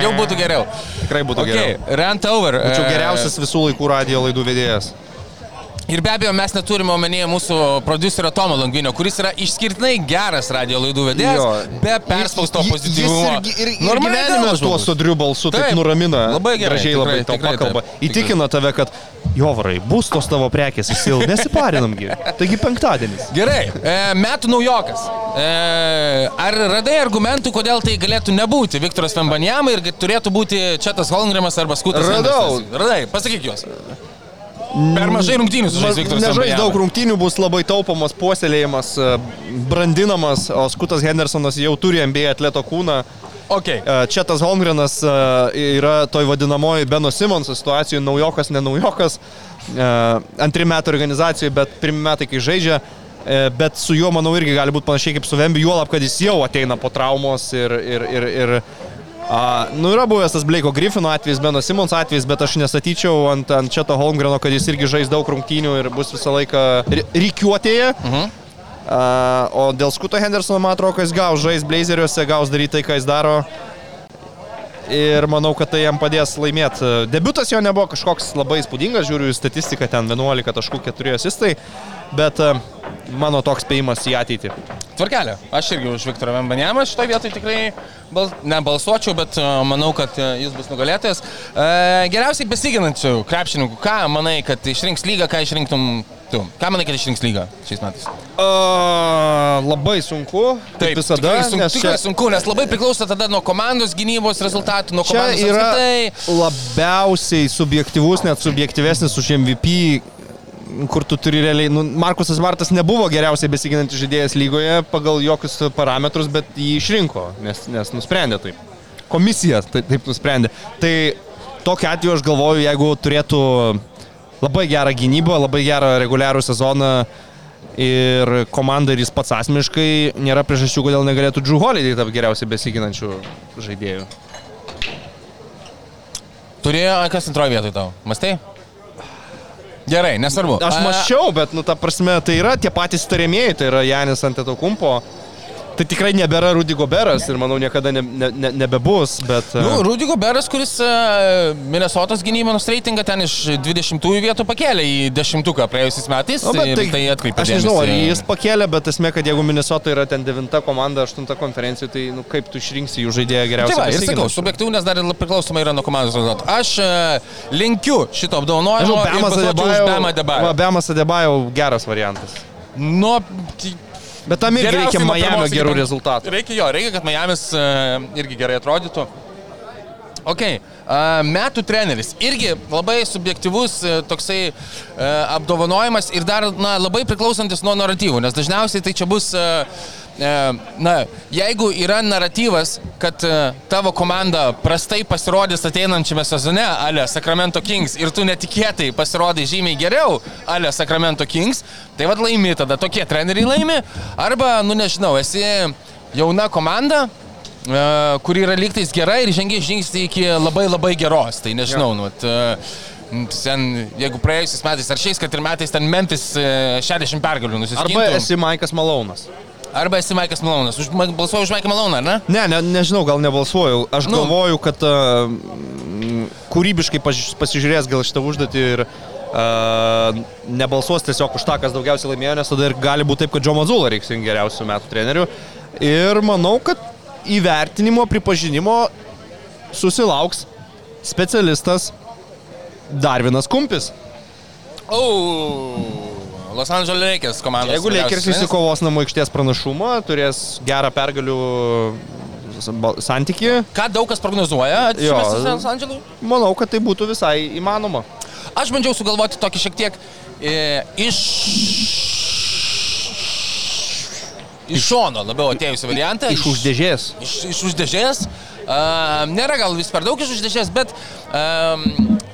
Jau būtų, geriau. Tikrai būtų Okay, geriau. rant over. Būčiau E, geriausias visų laikų radio laidų vedėjas. Ir be abejo, mes neturime omenyje mūsų producerio Tomo Langvinio, kuris yra išskirtinai geras radio laidų vedėjas, Jo. be perspausto pozityvumo. Ir, ir, ir Normaliai gyvenime tuo sodriu balsu taip, Taip, nuramina. labai gerai, Gražiai labai tau pakalba. Įtikina tave, kad Jovarai, bus tos tavo prekės įsil, nesiparinamgi. Taigi penktadienis. Gerai, e, metų naujokas. E, ar radai argumentų, kodėl tai galėtų nebūti Viktoras Vembanjama ir turėtų būti Četas Holmgremas arba Skutas Radau. Hendersas? Radai, pasakyk juos. Per mažai rungtynių sužais Viktoras Nežais daug rungtynių, bus labai taupomas, puoselėjimas, e, brandinamas, o Skutas Hendersonas jau turi MBA atleto kūną. Okay. E, Čia tas Holmgrenas e, yra toj vadinamoji Beno Simonso situacijoje, naujokas, ne naujokas, e, antri metai organizacijoje, bet pirmi metai, kai žaidžia. Bet su juo, manau, irgi gali būti panašiai kaip su Vembi, juolab, kad jis jau ateina po traumos ir, ir, ir, ir a, nu, yra buvęs tas Blake'o Griffino atvejis, Beno Simons atvejis, bet aš nestatyčiau ant, ant Četo Holmgreno, kad jis irgi žais daug rungtynių ir bus visą laiką ri- rikiuotėje. Mhm. A, o dėl Skuto Hendersono, man atrodo, jis gaus žais Blazeriuose, gaus daryti tai, ką jis daro. Ir manau, kad tai jam padės laimėti. Debutas jo nebuvo kažkoks labai įspūdingas, žiūriu į statistiką, ten 11 taškų 4 asistai, bet a, mano toks spėjimas į ateitį. Tvarkelė. Aš irgi už Viktorą Vembanjamą šitoje vietoje tikrai bal, nebalsuočiau, bet e, manau, kad e, jis bus nugalėtojas. E, geriausiai besiginančių krepšininkų, ką manai, kad išrinks lygą, ką išrinktum tu? Ką manai, kad išrinks lygą šiais metais? A, labai sunku, kaip visada, tikrai, sunku, nes tikrai čia, sunku, nes labai priklauso tada nuo komandos gynybos rezultatų, nuo komandos yra apskritai. labiausiai subjektivus, net subjektyvesnis už MVP kur tu turi realiai, nu, Markusas Martas nebuvo geriausiai besiginantis žaidėjas lygoje pagal jokius parametrus, bet jį išrinko, nes, nes nusprendė taip. Komisija taip, taip nusprendė. Tai tokiu atveju aš galvoju, jeigu turėtų labai gerą gynybą, labai gerą reguliarų sezoną ir komanda ir jis pats asmeniškai, nėra priežasčių, kodėl negalėtų Drew Holiday tapti geriausiai besiginančių žaidėjų. Turėjo, kas antroje vietoje tau? Mastai? Gerai, nesvarbu. Aš mačiau, bet, nu, ta prasme, tai yra tie patys tariamieji, tai yra Janis Antetokumpo. Tai tikrai nebėra Rudy Goberas ir manau niekada ne, ne, ne, nebebus, bet... Nu, e, Rudy Goberas, kuris uh, Minnesotos gynybos reitingą ten iš 20 vietų pakėlė į 10 praėjusiais metais. nu, bet ir tai atkreipė Aš nežinau, ar jis pakėlė, bet esmė, kad jeigu Minnesota yra ten 9 komanda, 8 konferencijų, tai nu, kaip tu išrinksi jų žaidėją Tai geriausiai? va, ir sakau, subjektyvų, nes dar priklausomai yra nuo komandos rezultatų. Aš uh, linkiu šito apdovanojimo Bemas Adebayo. Geras variantas. Nuo... Bet tam irgi reikia Miami gerų rezultatų. Reikia jo, reikia, kad Miamis uh, irgi gerai atrodytų. Ok, uh, metų treneris. Irgi labai subjektivus uh, toksai uh, apdovanojimas ir dar na, labai priklausantis nuo naratyvų, nes dažniausiai tai čia bus, uh, na, jeigu yra naratyvas, kad uh, tavo komanda prastai pasirodys ateinančiame sezone, ale Sacramento Kings, ir tu netikėtai pasirodai žymiai geriau, ale Sacramento Kings, tai vad laimi tada, tokie treneriai laimi, arba, nu nežinau, esi jauna komanda, e, kuri yra lygtais gera ir žengia žingsnį iki labai labai geros. Tai nežinau, nu, vat, e, sen, jeigu praėjusiais metais ar šiais, kad ir metais ten Memphis e, 60 pergalių nusiskintų. Arba esi Maikas Malaunas. Arba esi Maikas Malonas. Už, balsuoju už Maiką Maloną, ar ne? Ne, ne, nežinau, gal nebalsuoju. Aš Nu. galvoju, kad uh, kūrybiškai pasižiūrės gal šitą užduotį ir uh, nebalsuos tiesiog už tą, kas daugiausiai laimėjo, nes tada ir gali būti taip, kad Džo Mazula reiks geriausių metų trenerių. Ir manau, kad įvertinimo, pripažinimo susilauks specialistas Darvinas Kumpis. O, Los Angeles Lakers komandos. Jeigu Lakers įsikovos namų aikštės pranašumą, turės gerą pergalių santyki, Ką daug kas prognozuoja Jo. atsimestas Los Angelui? manau, kad tai būtų visai įmanoma. Aš bandžiau sugalvoti tokį šiek tiek e, iš... Iš šono labiau atėjusi variantą. Iš uždėžės. Iš, iš uždėžės. Uh, nėra gal vis per daug iš uždėžės, bet um,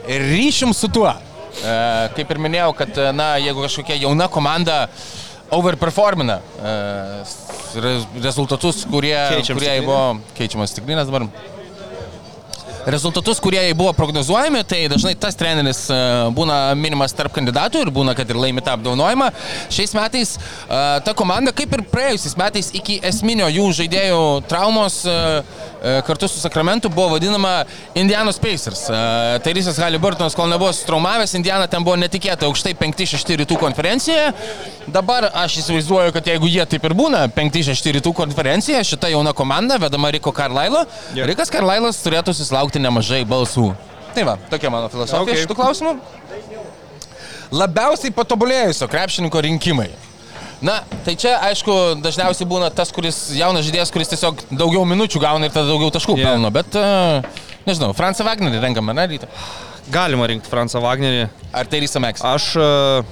ryšim su tuo. Uh, kaip ir minėjau, kad, e, na, jeigu kažkokia jauna komanda overperformina re, rezultatus, kurie, Keičiam kurie buvo keičiamas stiklinės dabar. Rezultatus, kurie jai buvo prognozuojami, tai dažnai tas treneris e, būna minimas tarp kandidatų ir būna, kad ir laimi tą apdovanojimą. Šiais metais e, ta komanda, kaip ir praėjusiais metais, iki esminio jų žaidėjų traumos e, kartu su Sakramentu buvo vadinama Indianos Pacers. Tairisas Haliburtonas, kol nebuvo sutraumavęs, Indiana ten buvo netikėtai aukštai 5-6 rytų konferencijoje. Dabar aš įsivaizduoju, kad jeigu jie taip ir būna 5-6 rytų konferencijoje, šita jauna komanda, vedama Riko Karlailo, Jo. Rikas Karlailas turėtų susilaukti nemažai balsų. Tai va, tokia mano filosofija Okay. šitų klausimų. Labiausiai patobulėjusio krepšininko rinkimai. Na, tai čia, aišku, dažniausiai būna tas, kuris jaunas žaidėjas, kuris tiesiog daugiau minučių gauna ir tada daugiau taškų Yeah. pelno, bet, uh, nežinau, Fransą Wagnerį renkame, ne, ryte? Galima rinkti Fransą Wagnerį. Ar tai Rysa Meks? Aš e,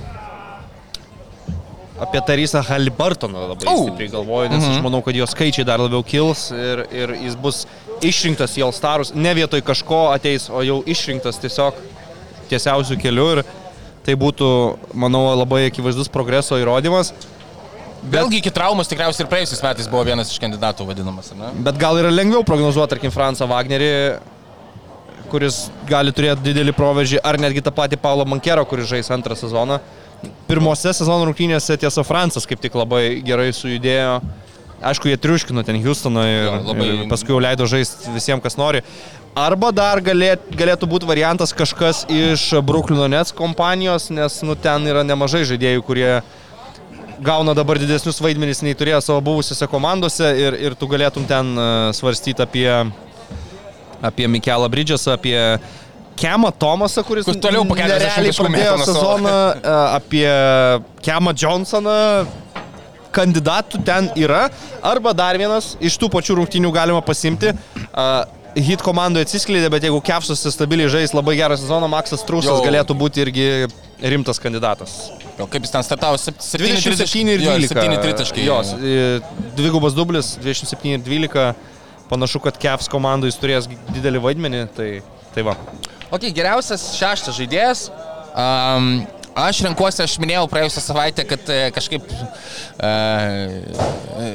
apie Tarisą Halibartoną labai oh. stipriai galvoju, nes Mhm. aš manau, kad jo skaičiai dar labiau kils ir, ir jis bus išrinktas į Alstarus. Ne vietoj kažko ateis, o jau išrinktas tiesiog tiesiausių kelių ir tai būtų, manau, labai akivaizdus progreso įrodymas. Vėlgi iki traumos tikriausiai ir praėjusiais metais buvo vienas iš kandidatų vadinamas, ar ne? Bet gal yra lengviau prognozuoti, tarkim, Fransą Wagnerį, kuris gali turėti didelį proveržį, ar netgi tą patį Paulo Mankero, kuris žais antrą sezoną. Pirmose sezono rungtynėse tiesa Fransas kaip tik labai gerai sujudėjo. Aišku, jie triuškino ten Houstoną ir, Jo, labai- ir paskui jau leido žaisti visiems, kas nori. Arba dar galėt, galėtų būti variantas kažkas iš Bruklino Nets kompanijos, nes nu, ten yra nemažai žaidėjų, kurie gauna dabar didesnius vaidmenys nei turėjo savo buvusiose komandose ir, ir tu galėtum ten uh, svarstyti apie, apie Mikelą Bridgesą, apie Kemą Tomasą, kuris Kur toliau po 40 nerealiai taškų pradėjo mėto nuo savo. sezoną, uh, apie Kemą Johnsoną. Kandidatų ten yra. Arba dar vienas iš tų pačių rungtynių galima pasimti. Uh, Hit komandoje atsiskleidė, bet jeigu Kepsus stabiliai žais labai gerą sezoną, Maksas Trūsas Jau. galėtų būti irgi rimtas kandidatas. Gal kaip jis ten startavo? 7 27 ir 12. 7 tritaškai. Jos, dvigubas dublis, 27 ir 12. Panašu, kad Kevs komandai jis turės didelį vaidmenį, tai, tai va. Ok, geriausias šeštas žaidėjas. Um, aš renkuosi, aš minėjau praėjusią savaitę, kad e, kažkaip e, e,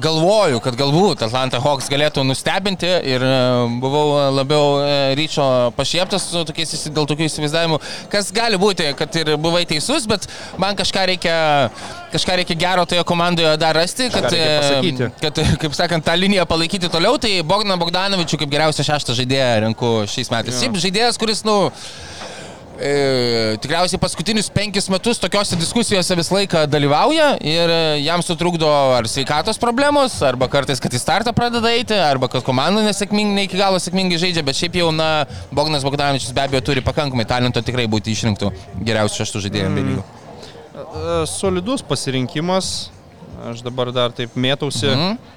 galvoju, kad galbūt Atlanta Hawks galėtų nustebinti ir e, buvau labiau ryčio pašieptas tokiais, dėl tokių įsivaizdavimų, kas gali būti, kad ir buvai teisus, bet man kažką reikia, kažką reikia gero toje komandoje dar rasti, kad, kad, kaip sakant, tą liniją palaikyti toliau, tai Bogdaną Bogdanovičių kaip geriausią šeštą žaidėją renku šiais metais. Šiaip žaidėjas, kuris, nu, e, tikriausiai paskutinius penkis metus tokiuose diskusijose visą laiką dalyvauja ir e, jam sutrukdo ar sveikatos problemos, arba kartais, kad į startą pradeda eiti, arba kad komanda nesėkmingai, ne iki galo sėkmingai žaidžia, bet šiaip jau, na, Bogdanas Bogdanovičius be abejo turi pakankamai talento tikrai būti išrinktų geriausių šeštų žaidėjų mm. lygų. E, Solidus pasirinkimas. Aš dabar dar taip mėtausi Mhm.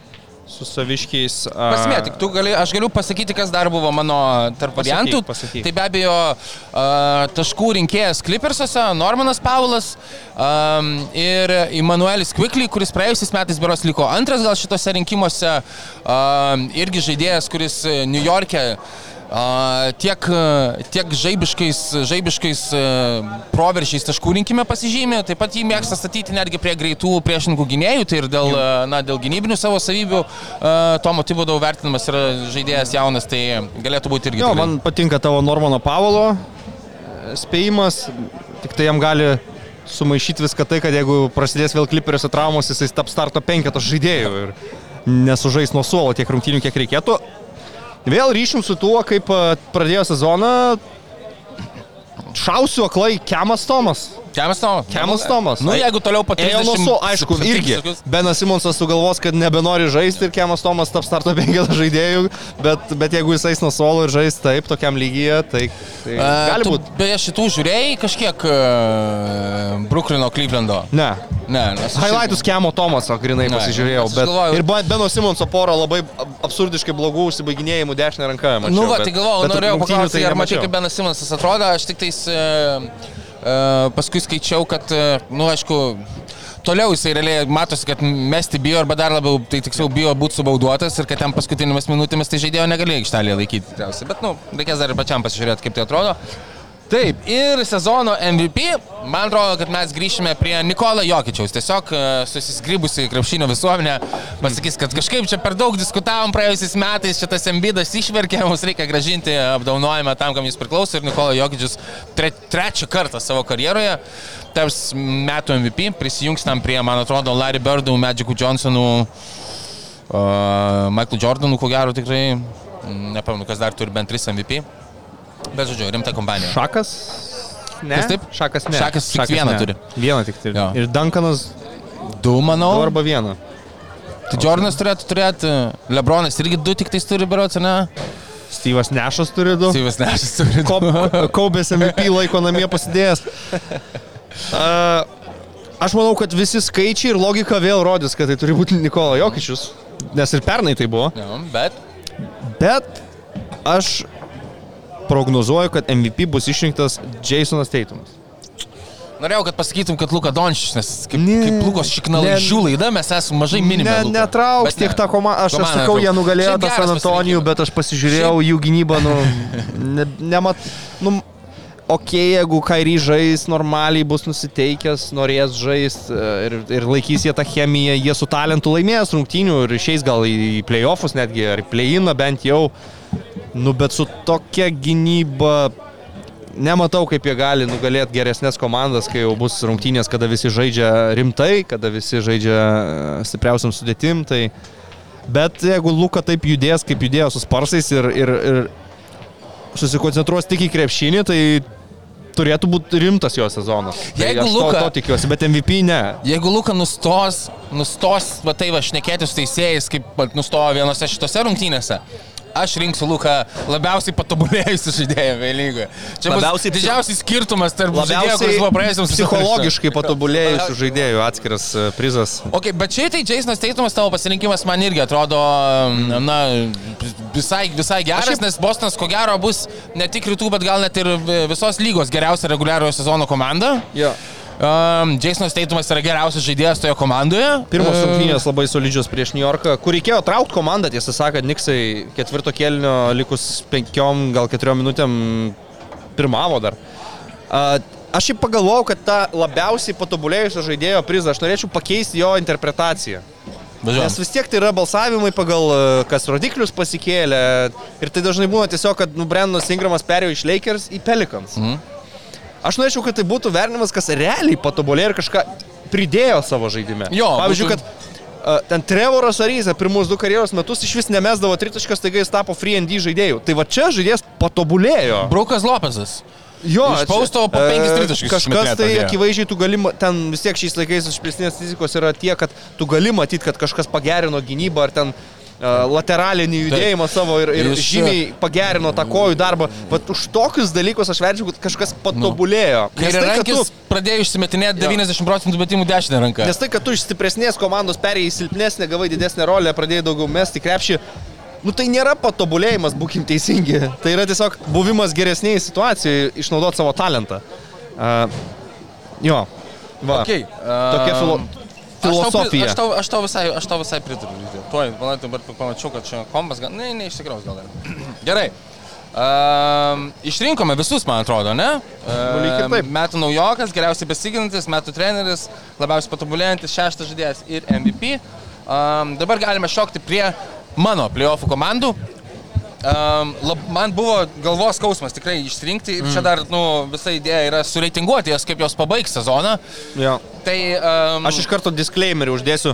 Su saviškiais. a, Pasimėtik, tu gali, aš galiu pasakyti, kas dar buvo mano tarp Pasakyk, variantų. pasakyk. Tai be abejo uh, taškų rinkėjas Clippersuose, Normanas Paulas um, ir Immanuelis Quickly, kuris praėjusiais metais beros liko antras gal šitose rinkimuose, um, irgi žaidėjas, kuris New York'e tiek, e, tiek žaibiškais, žaibiškais uh, proveržiais taškų rinkime pasižymė, taip pat jį mėgsta statyti netgi prie greitų priešininkų gynėjų, tai ir dėl, uh, na, dėl gynybinių savo savybių Tomo Tibodau vertinimas yra žaidėjas jaunas, tai galėtų būti irgi. Jo, tikrai- man patinka tavo Normano Pavalo e, spėjimas, tik tai jam gali sumaišyti viską tai, kad jeigu prasidės vėl kliperiuose traumos, jisai taps starto penketos žaidėjų ir nesužais nuo suolo tiek rungtynių, kiek reikėtų. Vėl ryšim su tuo, kaip pradėjo sezoną. Šausiu aklai Kemas Tomas. Kemas Tomas. Kemas Tomas. Nu, jeigu toliau po Ėjo 30 nuo su, aišku, irgi. Benas Simonsas sugalvos, kad nebenori žaisti ir Kemas Tomas taps starto penketą žaidėjų, bet, bet jeigu jis eis nuo suolo ir žais taip, tokiam lygyje, tai, tai E, gali būti. Beje, šitų žiūrėjai kažkiek uh, Bruklino, Clevelando. Ne. Ne, nes Highlightus Kemo Tomaso grinai Ne, pasižiūrėjau, bet galvoju- ir Beno Simonso porą labai ab- absurdiškai blogų užsibaiginėjimų dešinę ranką. Mačiau, Nu, va, bet- tai galvojau, norėjau paklausti, tai ar mačiau, kaip Benas Simonsas atrodo, aš tik tais uh, paskui skaičiau, kad, uh, nu, aišku, toliau jisai realiai matosi, kad mesti bijo arba dar labiau, tai tiksliau bijo būti subauduotas ir kad ten paskutinėmis minutėmis tai žaidėjo negalėjo aikštelėje laikyti. Tikriausiai. Bet, nu, reikės dar ir pačiam pasižiūrėti, kaip tai atrodo. Taip, ir sezono MVP, man atrodo, kad mes grįšime prie Nikola Jokičiaus. Tiesiog e, susisgrybusi krepšinio visuomenė pasakys, kad kažkaip čia per daug diskutavom praėjusiais metais, šitas embidas išverkė, mums reikia gražinti apdaunojimą tam, kam jis priklauso. Ir Nikola Jokičius tre, trečią kartą savo karjeroje taps metų MVP, prisijungs tam prie, man atrodo, Larry Birdų, Magicų Johnsonų, uh, Michael Jordanų, ko gero tikrai, nepamenu, kas dar turi bent 3 MVP. Bet žodžiu, rimta kompanija. Šakas? Ne. Kas taip? Šakas ne. Šakas tik vieną ne. turi. Vieną tik turi. Jo. Ir Duncanas Du, manau. du arba vieną. Tai Jordanas turėtų turėti, Lebronas irgi du tik tais turi berots, ne? Steve'as Nešas turi du. Steve'as Nešas turi du. Kaubės MVP laiko namie pasidėjęs. Uh, aš manau, kad visi skaičiai ir logika vėl rodys, kad tai turi būti Nikola Jokičius. Nes ir pernai tai buvo. Jo, bet Bet aš prognozuoju, kad MVP bus išrinktas Jasonas Teitumas. norėjau, kad pasakytum, kad Luka Dončius, nes kaip, Ne, kaip Lukos šiknalaižių ne. laida mes esame mažai minimi. Ne, netrauks tiek tą komandą. Aš, aš sakau, jie nugalėjo Šiaip tą San Antonijų, bet aš pasižiūrėjau jų gynybą, nu, ne, nemat, nu, ok, jeigu Kairį žais, normaliai bus nusiteikęs, norės žaisti ir, ir laikys jie tą chemiją, jie su talentu laimės rungtynių ir išeis gal į playoffus netgi, ar į playiną bent jau. Nu, bet su tokia gynyba nematau, kaip jie gali nugalėti geresnės komandas, kai jau bus rungtynės, kada visi žaidžia rimtai, kada visi žaidžia e, stipriausiam sudėtim. Tai... Bet jeigu Luka taip judės, kaip judėjo su sparsais ir, ir, ir susikoncentruos tik į krepšinį, tai turėtų būti rimtas jo sezonas. Tai Jeigu aš to, Luka- to tikiuosi, bet MVP ne. Jeigu Luka nustos, nustos, va tai va, šnekėti su teisėjais, kaip nustojo vienose šitose rungtynėse. Aš rinksiu Luką labiausiai patobulėjusiu žaidėją vėlygoje. Čia Labiausiai didžiausias skirtumas tarp žaidėjo, kuris buvo praėjusiam psichologiškai patobulėjusių žaidėjų atskiras e, prizas. Ok, bet šiaip tai Jasonas Teitumas tavo pasirinkimas man irgi atrodo, na, visai, visai geras, šiaip- nes Bostonas ko gero bus ne tik rytų, bet gal net ir visos lygos geriausia reguliariojo sezono komanda. Jo. Um, Jasonas Teitumas yra geriausias žaidėjas toje komandoje. Pirmos E, rungtynės labai solidžios prieš New Yorką, kur reikėjo traukti komandą, tiesą sakant, Niksai ketvirto kelnio likus penkiom, gal keturiom minutėm pirmavo dar. A, Aš šiaip pagalvojau, kad tą labiausiai patobulėjusio žaidėjo prizą aš norėčiau pakeisti jo interpretaciją. Važiuojam. Nes vis tiek tai yra balsavimai pagal e, kas rodiklius pasikėlė. Ir tai dažnai būna tiesiog, kad nu, Brendonas Ingramas perėjo iš Lakers į Pelicans. Mhm. Aš norėčiau, kad tai būtų vertinimas, kas realiai patobulėjo ir kažką pridėjo savo žaidime. Jo, Pavyzdžiui, būtų- kad uh, ten Trevoras Aryza pirmus du karjeros metus iš vis nemesdavo tritaškas, taigi jis tapo free and D žaidėjų. Tai va čia žaidėjas patobulėjo. Brukas Lopezas. Jo, Iš čia- pausto po e, penkis tritaškius Kažkas tai akivaizdžiai tu gali, ten vis tiek šiais laikais išplėstinės fizikos yra tie, kad tu gali matyti, kad kažkas pagerino gynybą ar ten lateralinį judėjimą savo ir, ir Iš- žymiai pagerino tą kojų darbą. Bet už tokius dalykus aš verčiu, kad kažkas patobulėjo. Nes Kairė tai, kad tu- pradėjo išsimetinėti 90 procentų metimų dešinę ranką. Nes tai, kad tu iš stipresnės komandos perėjai į silpnesnę, gavai didesnę rolę, pradėjai daugiau mesti krepšį, nu tai nėra patobulėjimas, būkim teisingi. Tai yra tiesiog buvimas geresnėje situacijoje, išnaudoti savo talentą. Uh, jo, va. Okay, Tokia filo Aš tau, filosofija. aš, tau, aš, tau visai, aš tau visai pritariu. Tuoj, man dabar pamačiau, kad čia kompas, gal, ne, neišsikraus gal dar. Gerai. Um, išrinkome visus, man atrodo, ne? Ehm, taip. metų naujokas, geriausiai besiginantis, metų treneris, labiausiai patobulėjantis, šeštas žaidėjas ir MVP. Um, dabar galime šokti prie mano playoffų komandų. Um, lab, man buvo galvos skausmas tikrai išrinkti ir Mm. čia dar nu, visa idėja yra sureitinguoti jas, kaip jos pabaigs sezoną. Jo. Tai um, Aš iš karto disclaimerį uždėsiu.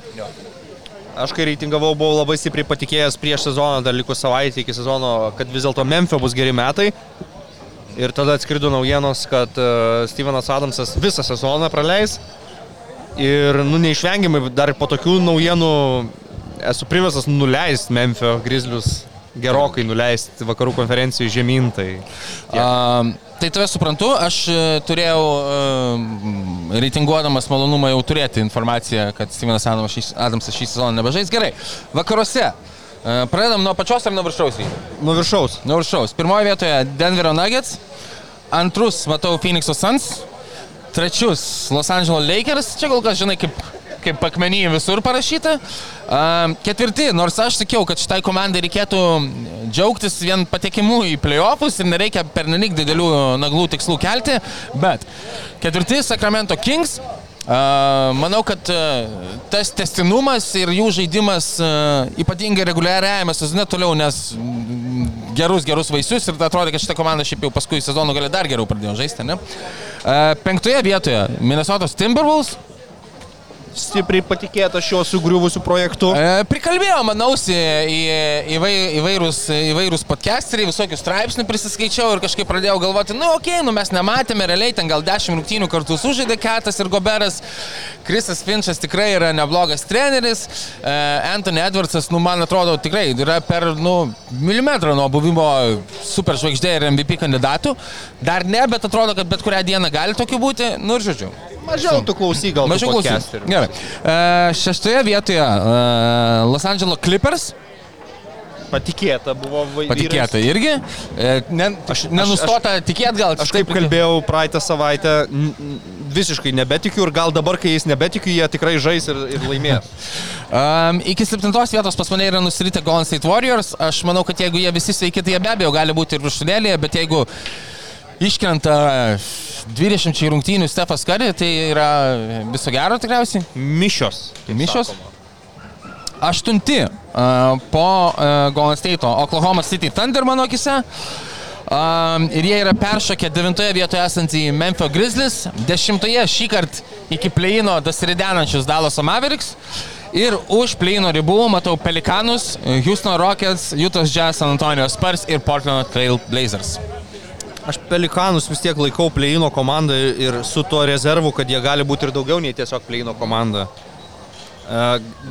Aš kai reitingavau, buvau labai stipriai patikėjęs prieš sezoną, dar likus savaitę iki sezono, kad vis dėlto Memphio bus geri metai. Ir tada atskrido naujienos, kad uh, Stevenas Adamsas visą sezoną praleis. Ir, nu, neišvengiamai dar po tokių naujienų esu privesas nuleisti Memphio Grizzlius gerokai nuleisti vakarų konferencijų žemyn. Tai tiek. Um, tai tave suprantu, aš e, turėjau um, reitinguodamas malonumą jau turėti informaciją, kad Stevenas Adamsas šį, sezoną nebežais. Gerai, vakaruose. E, Pradedam nuo pačios ar nuo viršaus? Nuo viršaus. Nuo viršaus. Pirmoje vietoje Denverio Nuggets, antrus matau Phoenix'o Suns, trečius Los Angeles Lakers, čia kol kas žinai kaip, kaip akmenį visur parašyta. Ketvirti, nors aš sakiau, kad šitai komandai reikėtų džiaugtis vien patekimu į playoffus ir nereikia pernelyg didelių naglų tikslų kelti, bet ketvirti Sacramento Kings. Manau, kad uh, tas testinumas ir jų žaidimas uh, ypatingai reguliariajame sezone toliau, nes mm, gerus, gerus vaisius ir atrodo, kad šitą komandą šiaip jau paskui sezono gali dar geriau pradėjo žaisti, ne? Uh, penktoje vietoje Minnesotos Timberwolves. Stipriai patikėta šiuo sugriuvusiu projektu. E, Prikalbėjo, manausi, į, įvai, įvairūs, įvairūs podcasteriai, visokių straipsnių prisiskaičiau ir kažkaip pradėjau galvoti, nu okei, okay, nu mes nematėme, realiai ten gal dešimt rungtynių kartu sužaidė Ketas ir Goberas, Krisas Finčas tikrai yra neblogas treneris, e, Anthony Edwardsas, nu man atrodo, tikrai yra per, nu, milimetrą nuo buvimo superžvaigždė ir MVP kandidatų, dar ne, bet atrodo, kad bet kurią dieną gali tokių būti, nu ir žodžiu. Mažiau tu klausyk gal. Mažiau podcasterių. Gerai. E, šeštoje vietoje e, Los Angeles Clippers. Patikėta buvo vai- Patikėta irgi. E, ne, aš, nenustota tikėti gal. Aš taip kalbėjau praeitą savaitę, visiškai nebetikiu ir gal dabar, kai jais nebetikiu, jie tikrai žais ir, ir laimės. Um, iki septintos vietos pas mane yra nusirita Golden State Warriors. Aš manau, kad jeigu jie visi sveiki, tai jie be abejo gali būti ir viršūnėlėje, bet jeigu iškrenta 20 rungtynių Stefas Kari, tai yra viso gero tikriausiai. Mišios. kaip Mišios? sakoma. Aštunti uh, po uh, Golden State, Oklahoma City Thunder mano akise. Um, ir jie yra peršokę devintoje vietoje esantį Memphis Grizzlies, dešimtoje šį kartą iki pleino dasiridenančius Dallas Mavericks. Ir už pleino ribų matau Pelikanus, Houston Rockets, Utah Jazz, San Antonio Spurs ir Portland Trail Blazers. Aš Pelikanus vis tiek laikau pleino komandą ir su tuo rezervu, kad jie gali būti ir daugiau nei tiesiog pleino komanda. E,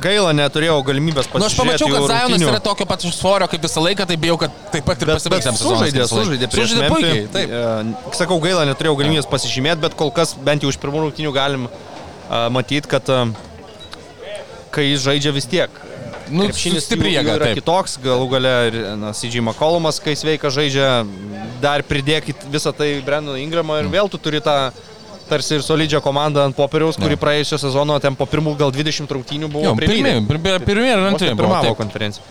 Gaila, neturėjau galimybės Na, Nu, aš pamačiau, kad Zajonas yra tokio pat svorio kaip visą laiką, tai bijau, kad taip pat ir Bet, pasibaigs. bet jam sezonas sužaidė, sužaidė Sužaidė puikiai, taip. E, Sakau, gaila, neturėjau galimybės pasižymėti, bet kol kas bent jau iš pirmų rungtynių galim uh, matyti, kad kai jis žaidžia vis tiek. Nu, Krepšinis jėga, yra taip. kitoks, galų gale CG McCollumas, kai sveika žaidžia, dar pridėkit visą tai Brendan Ingramą ir vėl tu turi tą tarsi ir solidžią komandą ant popieriaus, kuri praėjusio sezono ten po pirmų gal 20 rungtynių buvo Jo, pirmi, prilydę. pirmi, pirmi ir Vos antri. ne buvo, Pirmavo taip. konferenciją.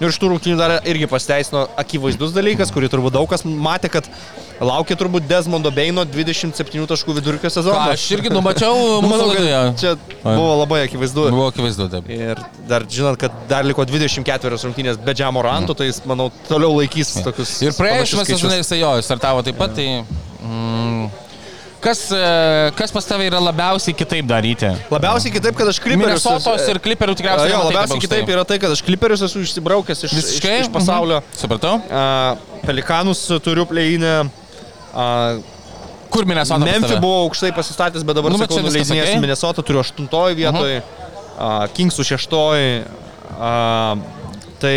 Ir iš tų rungtynių dar irgi pasteisino akivaizdus dalykas, kurį turbūt daug kas matė, kad laukia turbūt Desmondo Beino 27 taškų vidurkio sezono. Ką, Aš irgi numačiau Manau, kad čia buvo labai akivaizdu. Buvo akivaizdu, taip. Ir dar žinant, kad dar liko 24 rungtynės be Džiamo Ranto, tai jis, manau, toliau laikys tokius. Ir sezone skaičius. jisai jo, startavo taip pat. Tai, mm, kas, e, kas pas tavai yra labiausiai kitaip daryti? Labiausiai kitaip, kad aš kliperius. Minnesotos ir Clipperių tikriausiai. Jo, labiausiai taip kitaip yra tai, kad aš kliperius esu išsibraukęs iš, iš, Visiškai iš pasaulio. Mhm. Supratau. A, Pelikanus turiu pleinę. Kur Minnesota? Memphis buvo aukštai pasistatęs, bet dabar Nu, sakau. Mhm. okay. Minnesota, turiu aštuntoji vietoje, uh -huh. Kingsų šeštoji, uh, Tai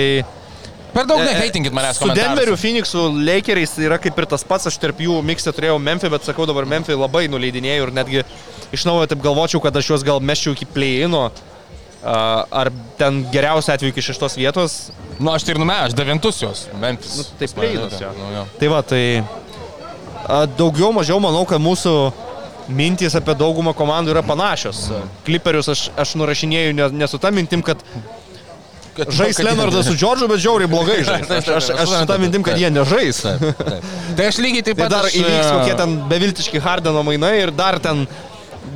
Per daug E, e, nehatinkit manęs Su Denveriu, Phoenixu, Lakeriais yra kaip ir tas pats, aš tarp jų miksą turėjau Memphį, bet sakau dabar Memphį labai nuleidinėjau ir netgi iš naujo taip galvočiau, kad aš juos gal meščiau iki play-ino. Uh, ar ten geriausia atveju iki šeštos vietos. Nu, aš tai ir nume, aš devintus juos. Memphis. Nu, tai mane, play-inas. Nu, jo. Tai va, tai uh, daugiau mažiau manau, kad mūsų mintys apie daugumą komandų yra panašios. Kliperius aš, aš nurašinėjau ne, ne su ta mintim, kad Kad- žais kad- Leonardas su Džordžu, bet žiauriai blogai žais. Aš, aš, aš su ta mintim, kad jie nežais. Taip, taip. Tai aš lygiai taip Tai pat. dar aš, įvyks e, kokie ten beviltiški Hardeno mainai ir dar ten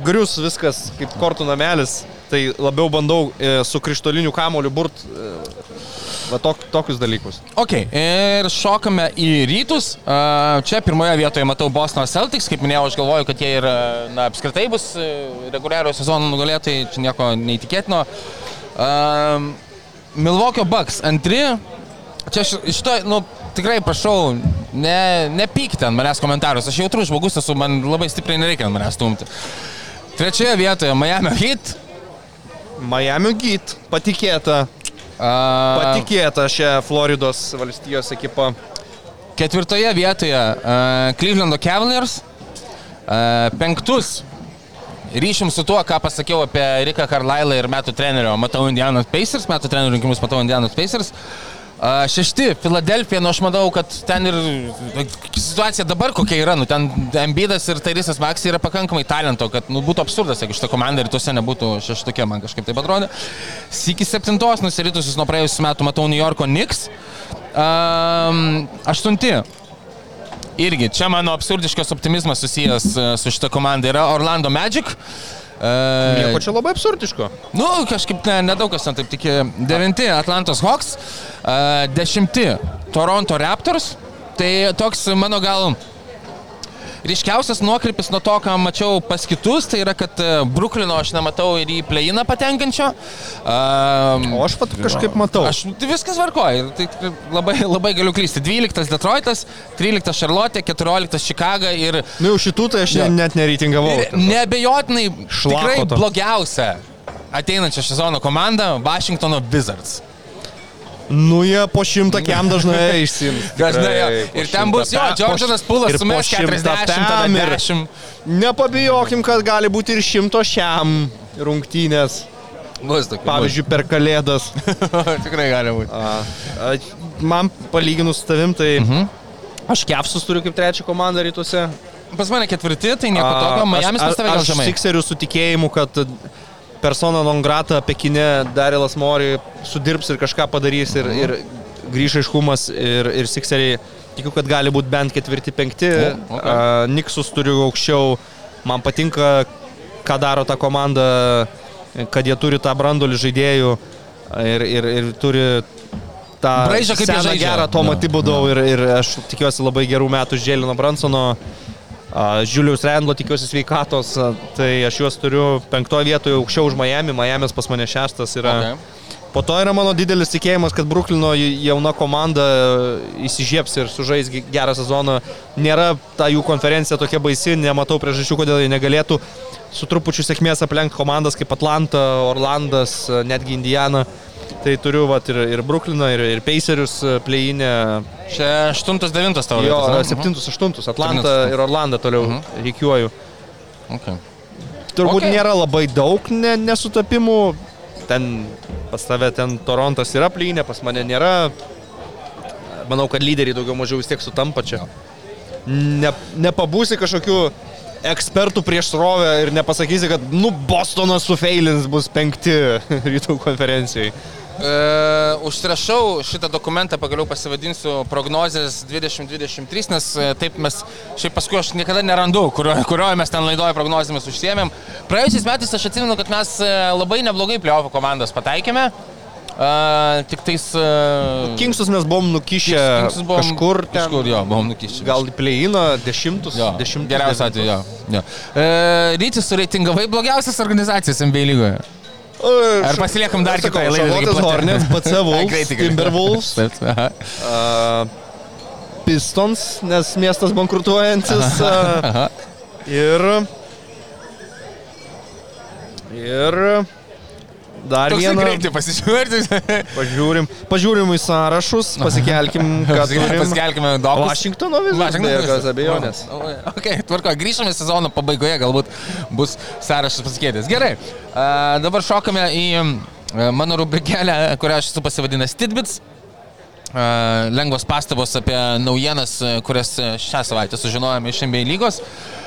grius viskas kaip kortų namelis. Tai labiau bandau e, su krištoliniu kamoliu burt e, va, tok, tokius dalykus. Ok, ir šokame į rytus. A, Čia pirmoje vietoje matau Bostono Celtics. Kaip minėjau, aš galvoju, kad jie ir na, apskritai bus e, reguliariojo sezono nugalėtojai. Čia nieko neįtikėtino. Milvokio Bucks antri. Čia šito, nu, tikrai prašau, ne, nepykite ant manęs komentarus. Aš jautrus žmogus esu, man labai stipriai nereikia ant manęs stumti. Trečioje vietoje Miami Heat. Miami Git, patikėta, patikėta šią Floridos valstijos ekipą. Ketvirtoje vietoje uh, Clevelando Cavaliers. Uh, penktus. Ryšim su tuo, ką pasakiau apie Riką Carlisle ir metų trenerio. Matau Indianos Pacers, metų trenerio rinkimus matau Indianos Pacers. Uh, šešti, Filadelfija, nu aš manau, kad ten ir situacija dabar kokia yra, nu ten Embidas ir Tairisas Maksai yra pakankamai talento, kad nu, būtų absurdas, jeigu šitą komandą rytuose nebūtų šeštokia, man kažkaip taip atrodė. Siki septintos nusiritusius nuo praėjusių metų matau New Yorko Knicks. Um, aštunti. Irgi, čia mano absurdiškas optimizmas susijęs e, su šita komanda yra Orlando Magic. Nieko Uh, čia labai absurdiško. nu, kažkaip ne, nedaug kas ten taip tikė. Devinti Atlantos Hawks, uh, dešimti Toronto Raptors. Tai toks mano gal ryškiausias nuokrypis nuo to, ką mačiau pas kitus, tai yra, kad e, Bruklino aš nematau ir į pleiną patenkančio. Um, O aš pat kažkaip matau. Aš tai viskas varkoja ir tai tikrai labai, labai galiu klysti. 12 Detroitas, 13 Charlotte, 14 Chicago ir, Nu jau šitų tai aš ne, net nereitingavau. nebejotinai tikrai Šlakoto. blogiausia ateinančio sezono komanda - Washingtono Wizards. Nu jie po šimtą kiam dažnai išsims. Dažnai. Tikrai, ir ten bus jo, po- Pulas sumės šimtą 40, tada pem ir- 10. Nepabijokim, kad gali būti ir šimto šiam rungtynės. Bus tokių. Pavyzdžiui, per kalėdas. tikrai gali būti. A, a, man palyginus su tavim, tai Mhm. aš Kepsus turiu kaip trečią komandą rytuose. Pas mane ketvirti, tai nieko tokio. Miami's aš- pas tave gal Aš žemai. Sikseriu su tikėjimu, kad persona non grata Pekine Darilas Mori sudirbs ir kažką padarys ir, ir grįž aiškumas ir, ir Sikseriai tikiu, kad gali būti bent ketvirti, penkti. O, okay. A, Niksus turiu aukščiau. Man patinka, ką daro ta komanda, kad jie turi tą brandolį žaidėjų ir, ir, ir turi tą Braižą, kaip seną gerą Tomą Jo, Tibudau ir, ir aš tikiuosi labai gerų metų Žėlino Bransono. Žiulius Rendlo tikiuosi sveikatos, tai aš juos turiu penktoje vietoje aukščiau už Miami, Miami's pas mane šeštas yra. Okay. Po to yra mano didelis tikėjimas, kad Bruklino jauna komanda įsižieps ir sužais ge- gerą sezoną. Nėra ta jų konferencija tokia baisi, nematau priežasčių, kodėl jie negalėtų su trupučiu sėkmės aplenkti komandas kaip Atlanta, Orlandas, netgi Indiana. Tai turiu vat, ir, ir Brukliną, ir, ir Pacerius pleinę. Čia 8-9 tavo. Jo, vietos, ne? 7-8. Atlanta Septintas. ir Orlanda toliau Mhm. reikiuoju. Okay. Turbūt Okay. nėra labai daug ne, nesutapimų. Ten pas tave ten Torontas yra plynė, pas mane nėra. Manau, kad lyderiai daugiau mažiau vis tiek sutampa čia. Ne, nepabūsi kažkokiu ekspertų prieš srovę ir nepasakysi, kad, nu, Bostonas su Feilins bus penkti rytų konferencijai. E, užsirašau šitą dokumentą, pagaliau pasivadinsiu prognozės 2023, nes e, taip mes, šiaip paskui aš niekada nerandu, kurioje kurio mes ten laidoje prognozėmis užsiemėm. Praėjusiais metais aš atsimenu, kad mes e, labai neblogai pliovų komandas pataikėme. Uh, tik tais... Uh, Kingsus mes buvom nukišę Kingsus buvom kažkur ten. Kažkur, jo, buvom nukišę. Gal į pleiną dešimtus. Jo, dešimtus geriausiu atveju, jo. jo. E, Rytis sureitingavai blogiausias organizacijas NBA lygoje. Ar pasiliekam dar Sakau, kitai laidai? Charlotte's Hornets, BC Wolves. Timberwolves, aha. uh, Pistons, nes miestas bankrutuojantis. Uh, Aha. ir. Ir. Dar Toks vieną. greitai pasižiūrėti. Pažiūrim, pažiūrim į sąrašus, pasikelkim, ką turim. Paskelkime dokus. Vašingtono viskas, be jokios abejonės. Ok, tvarko, grįžtame sezono pabaigoje, galbūt bus sąrašas pasikeitęs. Gerai, a, dabar šokame į mano rubrikėlę, kurią aš esu pasivadinęs Tidbits. Lengvos pastabos apie naujienas, a, kurias a, šią savaitę sužinojome iš NBA lygos.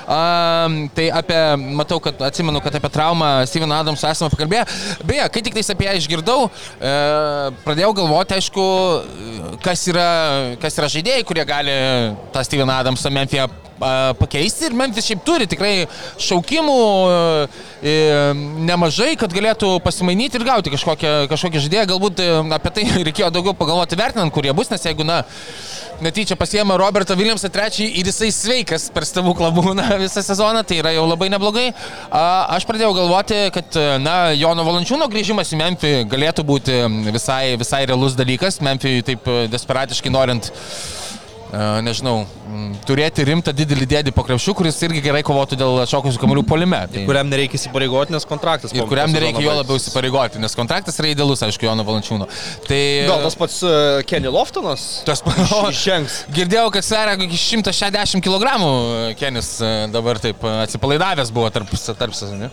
A, tai apie, matau, kad atsimenu, kad apie traumą Steven Adams esame pakalbėję. Beje, kai tik tais apie ją išgirdau, e, pradėjau galvoti, aišku, kas yra, kas yra žaidėjai, kurie gali tą Steven Adamsą Memphie pakeisti ir Memphis šiaip turi tikrai šaukimų e, nemažai, kad galėtų pasimainyti ir gauti kažkokią, kažkokią žaidėją. Galbūt e, apie tai reikėjo daugiau pagalvoti vertinant, kurie bus, nes jeigu, na, netyčia pasiema Robertą Williamsą trečiąjį ir jisai sveikas per stebuklą būna visą sezoną, tai yra jau labai neblogai. Aš pradėjau galvoti, kad, na, Jono Valančiūno grįžimas į Memphį galėtų būti visai, visai realus dalykas. Memphį taip desperatiškai norint nežinau, turėti rimtą didelį dėdį po krepšių, kuris irgi gerai kovotų dėl šokusių kamolių polime. Tai... Kuriam nereikia įsipareigoti, nes kontraktas. Ir kuriam nereikia jo labiau įsipareigoti, nes kontraktas yra idealus, aišku, Jono Valančiūno. Tai... Gal tas pats uh, Kenny Loftonas? Tas Išžengs. Girdėjau, kad sveria kokį 160 kg Kenis e, dabar taip e, atsipalaidavęs buvo tarp, tarp sezonų.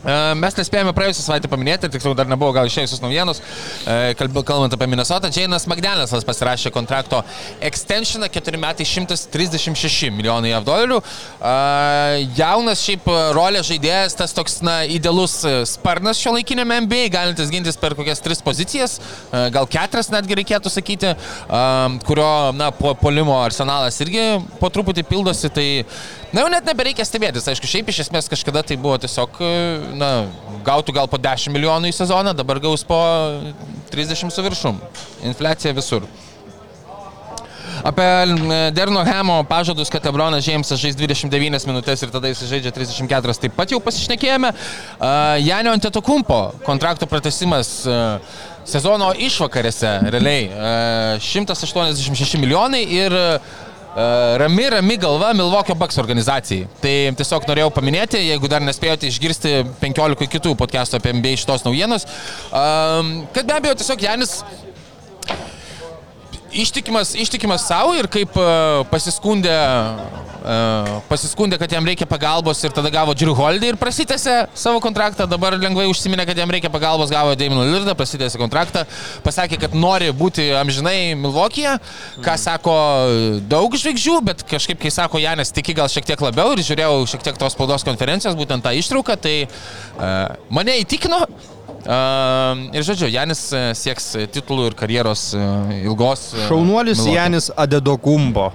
E, Mes nespėjome praėjusią savaitę paminėti, tiksliau dar nebuvo gal išėjusios naujienos, E, kalb- kalbant apie Minnesotą, Džeinas Magdalensas pasirašė kontrakto extensioną 4 metai 136 milijonai jav dolerių. E, Jaunas šiaip rolė žaidėjas, tas toks na, idealus sparnas šio laikinėme NBA, galintis gintis per kokias tris pozicijas, gal keturias netgi reikėtų sakyti, kurio na, po polimo arsenalas irgi po truputį pildosi, tai Na jau net nebereikia stebėtis, aišku, šiaip iš esmės kažkada tai buvo tiesiog, na, gautų gal po 10 milijonų į sezoną, dabar gaus po 30 su viršum. Infliacija visur. Apie e, Derno Hemo pažadus, kad Ebronas Džeimsas žais 29 minutės ir tada jis žaidžia 34, taip pat jau pasišnekėjome. E, Janio Antetokumpo kontrakto pratesimas e, sezono išvakarėse, realiai, e, 186 milijonai ir rami, rami galva Milvokio Bucks organizacijai. Tai tiesiog norėjau paminėti, jeigu dar nespėjote išgirsti 15 kitų podcastų apie NBA šitos naujienos, um, kad be abejo tiesiog Janis ištikimas, ištikimas savo ir kaip uh, pasiskundė, uh, pasiskundė, kad jam reikia pagalbos ir tada gavo Drew Holiday ir prasitėsi savo kontraktą, dabar lengvai užsiminė, kad jam reikia pagalbos, gavo Damon Lillardą, prasitėsi kontraktą, pasakė, kad nori būti amžinai Milvokyje, ką sako daug žvaigždžių, bet kažkaip, kai sako Janis, tiki gal šiek tiek labiau ir žiūrėjau šiek tiek tos spaudos konferencijos, būtent tą ištrauką, tai uh, mane įtikino. Ir žodžiu, Janis e, sieks titulų ir karjeros e, ilgos. e, Šaunuolis Milwaukee. Janis Adedokumbo.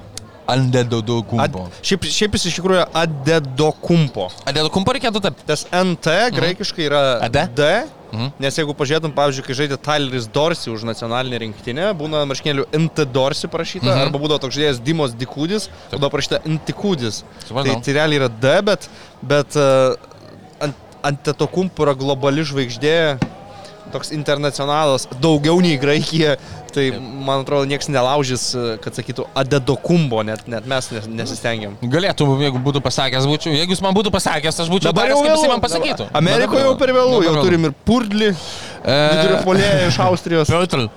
Andedodokumpo. Ad, šiaip, šiaip jis iš tikrųjų Adedokumpo. Adedokumpo reikėtų tarp. Tas NT graikiškai yra Ade? D. Mhm. Nes jeigu pažiūrėtum, pavyzdžiui, kai žaidė Tyleris Dorsi už nacionalinę rinktinę, būna marškinėlių NT Dorsi parašyta, Mhm. arba būdavo toks žaidėjas Dimos Dikūdis, tada parašyta Intikūdis. Tai, Supratau. tai realiai yra D, bet, bet uh, ant, ant Tetokumpo yra globali žvaigždė, toks internacionalas, daugiau nei Graikija. Tai, man atrodo, niekas nelaužys, e, kad sakytų Adedokumbo, net, net mes nes- nesistengiam. Galėtų, jeigu būtų pasakęs, būčiau, jeigu jis man būtų pasakęs, aš būčiau Dabar daręs, jau kaip jis vėlu. man pasakytų. Amerikoje jau per vėlų, jau turim ir Purdlį, vidurio polėją iš Austrijos. Piotr.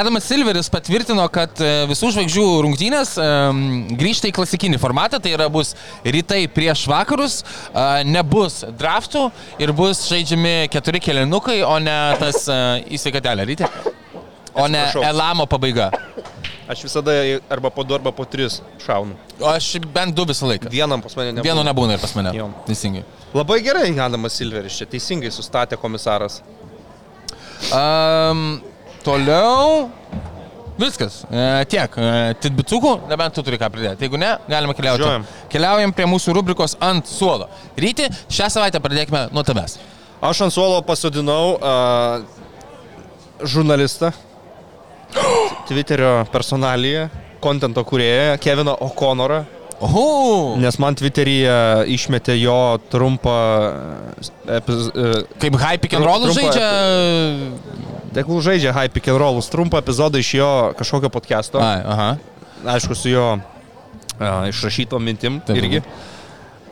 Adamas Silveris patvirtino, kad e, visų žvaigždžių rungtynės e, grįžta į klasikinį formatą, tai yra bus rytai prieš vakarus, e, nebus draftų ir bus žaidžiami keturi kelinukai, o ne tas e, įsveikatelė rytė. O ne. Elamo pabaiga. Aš visada arba po du, arba po tris šaunu. O aš bent du visą laiką. Vienam pas mane nebūna. Vieno nebūna ir pas mane. Jo. Teisingai. Labai gerai, Adamas Silveris čia teisingai sustatė komisaras. Um, toliau. Viskas. E, tiek. E, Titbicukų, nebent tu turi ką pridėti. Jeigu ne, galime keliauti. Važiuojam. Keliaujam prie mūsų rubrikos ant suolo. Ryti, šią savaitę pradėkime nuo tavęs. Aš ant suolo pasodinau uh, žurnalistą, Twitterio personaliją, kontento kurieją, Keviną O'Connorą, Oho! nes man Twitteryje išmetė jo trumpą epiz... uh, Kaip high pick and roll žaidžia. Tegul žaidžia High Pick and Rollus, trumpą epizodą iš jo kažkokio podcast'o. Ai, aha. aišku, su jo a, išrašytom mintim Taip. irgi.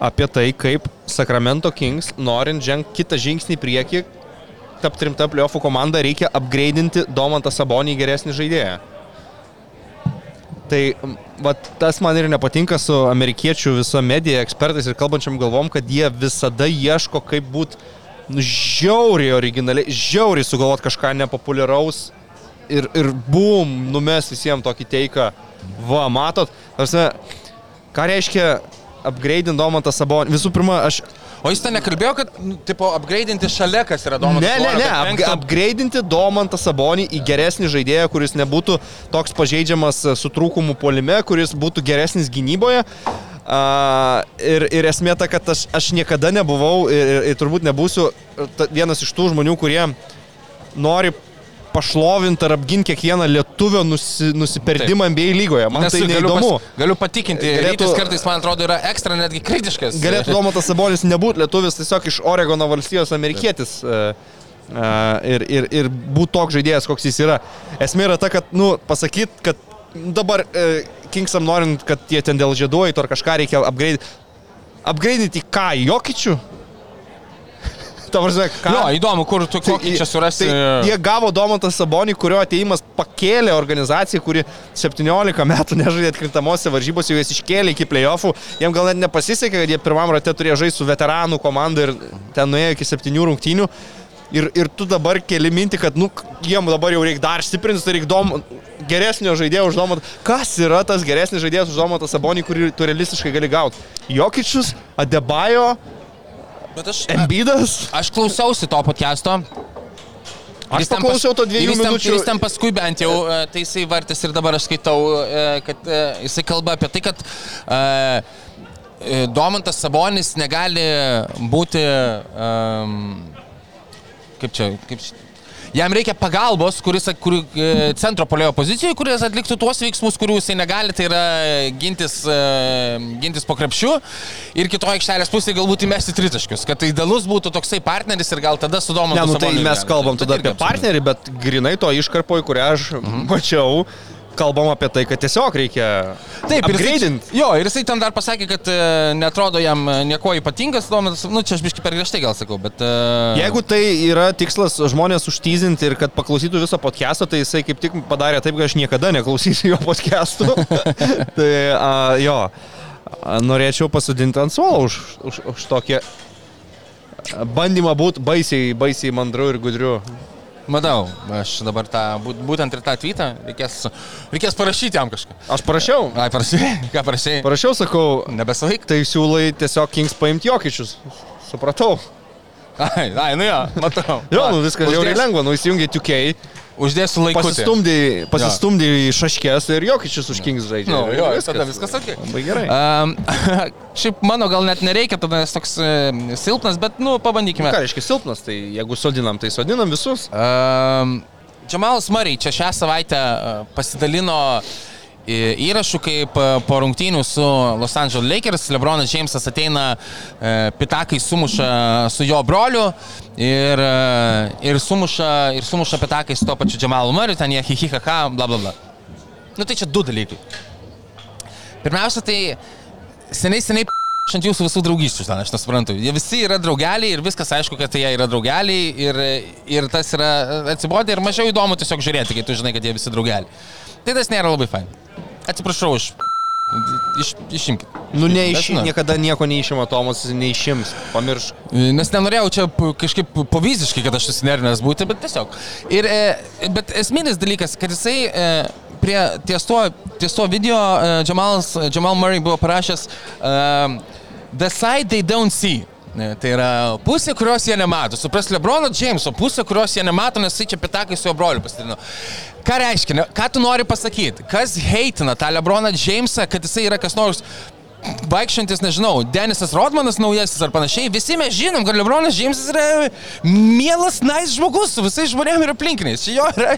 apie tai, kaip Sacramento Kings, norint žengti kitą žingsnį į priekį, tapti rimta playoffų komanda, reikia upgrade'inti Domantą Sabonį į geresnį žaidėją. Tai vat, tas man ir nepatinka su amerikiečių viso medija ekspertais ir kalbančiam galvom, kad jie visada ieško, kaip būti nu, žiauriai originaliai, žiauriai sugalvoti kažką nepopuliaraus ir, ir bum, numes visiems tokį teiką. Va, matot, tarsi, ką reiškia upgrade'int Domantą Sabonį? Visų pirma, aš O jis ten nekalbėjo, kad, nu, tipo, upgrade'inti šalia, kas yra Domantas. Ne, ne, Sabonio, ne, kad up, penkto- upgrade'inti Domantą Sabonį į geresnį žaidėją, kuris nebūtų toks pažeidžiamas e, su trūkumu polime, kuris būtų geresnis gynyboje. Uh, ir, ir esmė ta, kad aš, aš niekada nebuvau ir, ir, ir turbūt nebūsiu ta, vienas iš tų žmonių, kurie nori pašlovinti ar apginti kiekvieną lietuvio nusi, nusiperdimą NBA lygoje. Man Nes tai galiu, neįdomu. pas, galiu patikinti, Rytis kartais, man atrodo, yra ekstra netgi kritiškas. Galėtų Domantas Sabonis nebūti lietuvis, tiesiog iš Oregono valstijos amerikietis. e, e, Ir, ir, ir būti toks žaidėjas, koks jis yra. Esmė yra ta, kad, nu, pasakyt, kad dabar e, Kingsam norint, kad jie ten dėl žieduojų ar kažką reikia upgrade. Upgrade'inti ką? Jokičių? Tavarzė, ką? Jo, įdomu, kur tu kokį čia surasi. Tai jie gavo Domantą Sabonį, kurio ateimas pakėlė organizaciją, kuri 17 metų nežaidė atkrintamosiose varžybose, juos iškėlė iki playoffų. Jiem gal net nepasisekė, kad jie pirmam rate turėjo žaisti su veteranų komanda ir ten nuėjo iki 7 rungtynių. Ir, ir tu dabar keli minti, kad, nu, jiem dabar jau reikia dar stiprinti, tai reikia dom, geresnio žaidėjo už Domantą. Kas yra tas geresnis žaidėjas už Domantą Sabonį, kurį tu realistiškai gali gauti? Jokičius, Adebayo, Bet aš, Embidas? aš klausiausi to podcast'o. Aš Jis paklausiau to dviejų jis ten- minučių. Jis ten paskui bent jau, e, tai jisai vartės ir dabar aš skaitau, e, kad e, jisai kalba apie tai, kad Domantas Sabonis negali būti, um, kaip čia, kaip čia, jam reikia pagalbos, kuris, kur, e, centro polėjo pozicijoje, kuris atliktų tuos veiksmus, kurių jisai negali, tai yra gintis, e, gintis po krepšiu. Ir kitoje aikštelės pusėje galbūt įmesti tritaškius, kad idealus būtų toksai partneris ir gal tada su Domantu Ne, nu tai mes kalbam tada apie partnerį, bet grinai to iškarpoje, kurią aš mačiau, kalbam apie tai, kad tiesiog reikia Taip, jisai, jo, ir jisai ten dar pasakė, kad e, netrodo jam e, nieko ypatingas, Domantas, nu čia aš biškai per griežtai gal sakau, bet... e, Jeigu tai yra tikslas žmonės užtyzinti ir kad paklausytų viso podcast'o, tai jisai kaip tik padarė taip, kad aš niekada neklausysiu jo podcast'ų. tai a, jo, norėčiau pasodinti ant suolo už, už, už tokį a, bandymą būti baisiai, baisiai mandru ir gudriu. Matau, aš dabar tą, būt- būtent ir tą tweetą reikės, reikės parašyti jam kažką. Aš parašiau. Ai, parašai, ką parašai? Parašiau, sakau, Nebesaik? tai siūlai tiesiog Kings paimti jokičius. Supratau. Ai, ai, nu jo, matau. Jo, nu viskas jau lengva, nu įsijungi 2K, Uždėsiu laiku. pasistumdai, pasistumdai į šaškės ir jokičius už Kings žaidžia. Nu, Ir jo, ir tada viskas ok. Labai gerai. Um, šiaip mano gal net nereikia, tada jis toks e, silpnas, bet, nu, pabandykime. Ką reiškia silpnas, tai jeigu sodinam, tai sodinam visus. Um, Džamalas Mariai čia šią savaitę e, pasidalino į- įrašų, kaip e, po rungtynių su Los Angeles Lakers Lebronas Jamesas ateina, e, pitakai sumuša su jo broliu ir, e, ir, sumuša, ir sumuša pitakai su to pačiu Džamalu Mariu, ten jie hihihaha, bla bla bla. Nu tai čia du dalykai. Pirmiausia, tai seniai, seniai ant jūsų visų draugysčių, ten aš nesuprantu. Jie visi yra draugeliai ir viskas aišku, kad jie yra draugeliai ir, ir tas yra atsibodė ir mažiau įdomu tiesiog žiūrėti, kai tu žinai, kad jie visi draugeliai. Tai tas nėra labai fain. Atsiprašau už... Iš, išimkit. Nu, neiš, nu. niekada nieko neišima Tomas, neišims. Pamiršk. Nes nenorėjau čia kažkaip pavyzdžiškai, kad aš susinervinęs būti, bet tiesiog. Ir, e, bet esminis dalykas, kad jisai e, prie ties tuo, ties tuo video e, Jamalas, Jamal Murray buvo parašęs e, The side they don't see. Tai yra pusė, kurios jie nemato. Supras Lebrono Jameso pusė, kurios jie nemato, nes jis čia pitakai su jo broliu pasidalino. Ką reiškia? Ką tu nori pasakyti? Kas heitina tą Lebroną Jamesą, kad jisai yra kas nors vaikščiantis, nežinau, Denisas Rodmanas naujasis ar panašiai, visi mes žinom, kad Lebronas Džeimsas yra mielas, nais žmogus, su visais žmonėmis ir aplinkiniais. Čia jo yra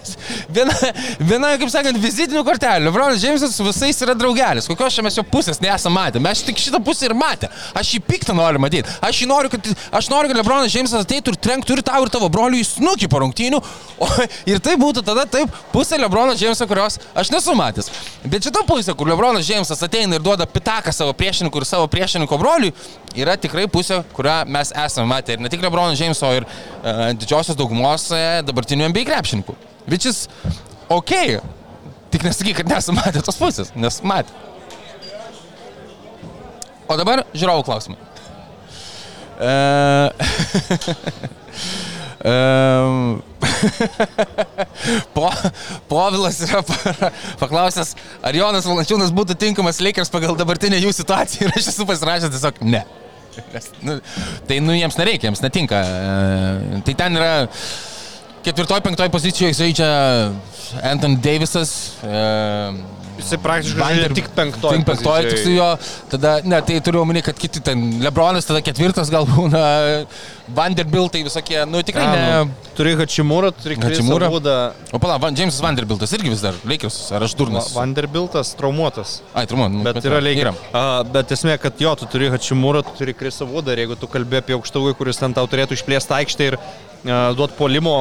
viena, viena kaip sakant, vizitinių kortelių. Lebronas Džeimsas su visais yra draugelis. Kokios čia mes jo pusės nesame matę. Mes tik šitą pusę ir matę. Aš jį piktą noriu matyti. Aš, noriu, kad, aš noriu, kad Lebronas Džeimsas ateitų ir trenktų ir tau ir tavo broliui snukį po rungtynių. O, ir tai būtų tada taip pusė Lebrono Džeimso, kurios aš nesu matęs. Bet šita pusė, kur Lebronas Džeimsas ateina ir duoda pitaką savo savo priešininkų ir savo priešininko broliui yra tikrai pusė, kurią mes esame matę. Ir ne tik Lebrono Jameso, ir uh, didžiosios daugumos uh, dabartinių MBA krepšininkų. Vičis, ok, tik nesakyk, kad nesame matę tos pusės, nes matė. O dabar žiūrovų klausimai. Uh, po, Povilas yra pa- paklausęs, ar Jonas Valančiūnas būtų tinkamas Lakers pagal dabartinę jų situaciją ir aš esu pasirašęs tiesiog ne. Nes, nu, tai nu, jiems nereikia, jiems netinka. E, Tai ten yra ketvirtoj, penktoj pozicijoje žaidžia Anthony Davisas. E, Jisai praktiškai žaidžia tik penktoj Tik penktoj, pozicijoj. tik su jo. Tada, ne, tai turiu omeny, kad kiti ten, Lebronas tada ketvirtas gal būna, Vanderbiltai visokie, nu tikrai A, ne. nu, Turi Hačimūrą, turi. Hačimūrą. O pala, Van, Jamesas Vanderbiltas irgi vis dar Lakers, ar aš durnas? Vanderbiltas traumuotas. Ai, trumu, nu, Bet yra yra. lygiai. Bet esmė, kad jo, tu turi Hačimūrą, tu turi Krisą Vudą ir jeigu tu kalbė apie aukštauį, kuris ten tau turėtų išplėsti aikštę ir uh, duoti polimo,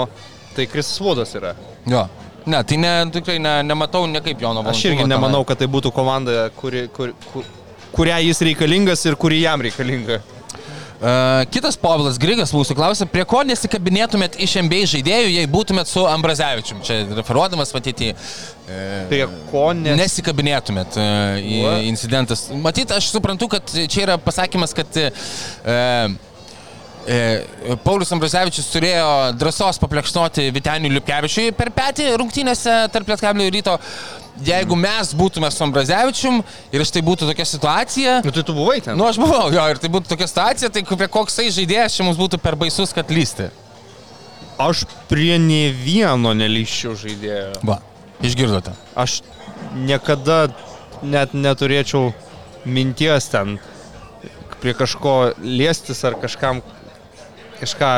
tai Krisas Vudas yra. Jo. Ne, tai ne, tikrai ne, nematau niekaip Jono Aš irgi Valančiūno nemanau, kad tai būtų komanda, kuri, kur, kur, kurią jis reikalingas ir kuri jam reikalinga. Uh, kitas Povilas Grigas mūsų klausė, prie ko nesikabinėtumėt iš MBA žaidėjų, jei būtumėt su Ambrazevičium. Čia referuodamas matyti. Uh, Prie ko ne... Nesikabinėtumėt uh, į What? incidentas. Matyt, aš suprantu, kad čia yra pasakymas, kad uh, Paulius Ambrazevičius turėjo drąsos paplekšnoti Vitenių Liupkevičiui per petį rungtynėse tarp Lietkablio ir ryto. Jeigu mes būtume su Ambrazevičium ir štai būtų tokia situacija, Nu, tai tu buvai ten. nu aš buvau, jo, ir tai būtų tokia situacija, tai prie koksai žaidėjas čia mums būtų per baisus, kad lysti. Aš prie ne vieno nelyščiau žaidėjo. Va, išgirdote. Aš niekada net neturėčiau minties ten prie kažko liestis ar kažkam kažką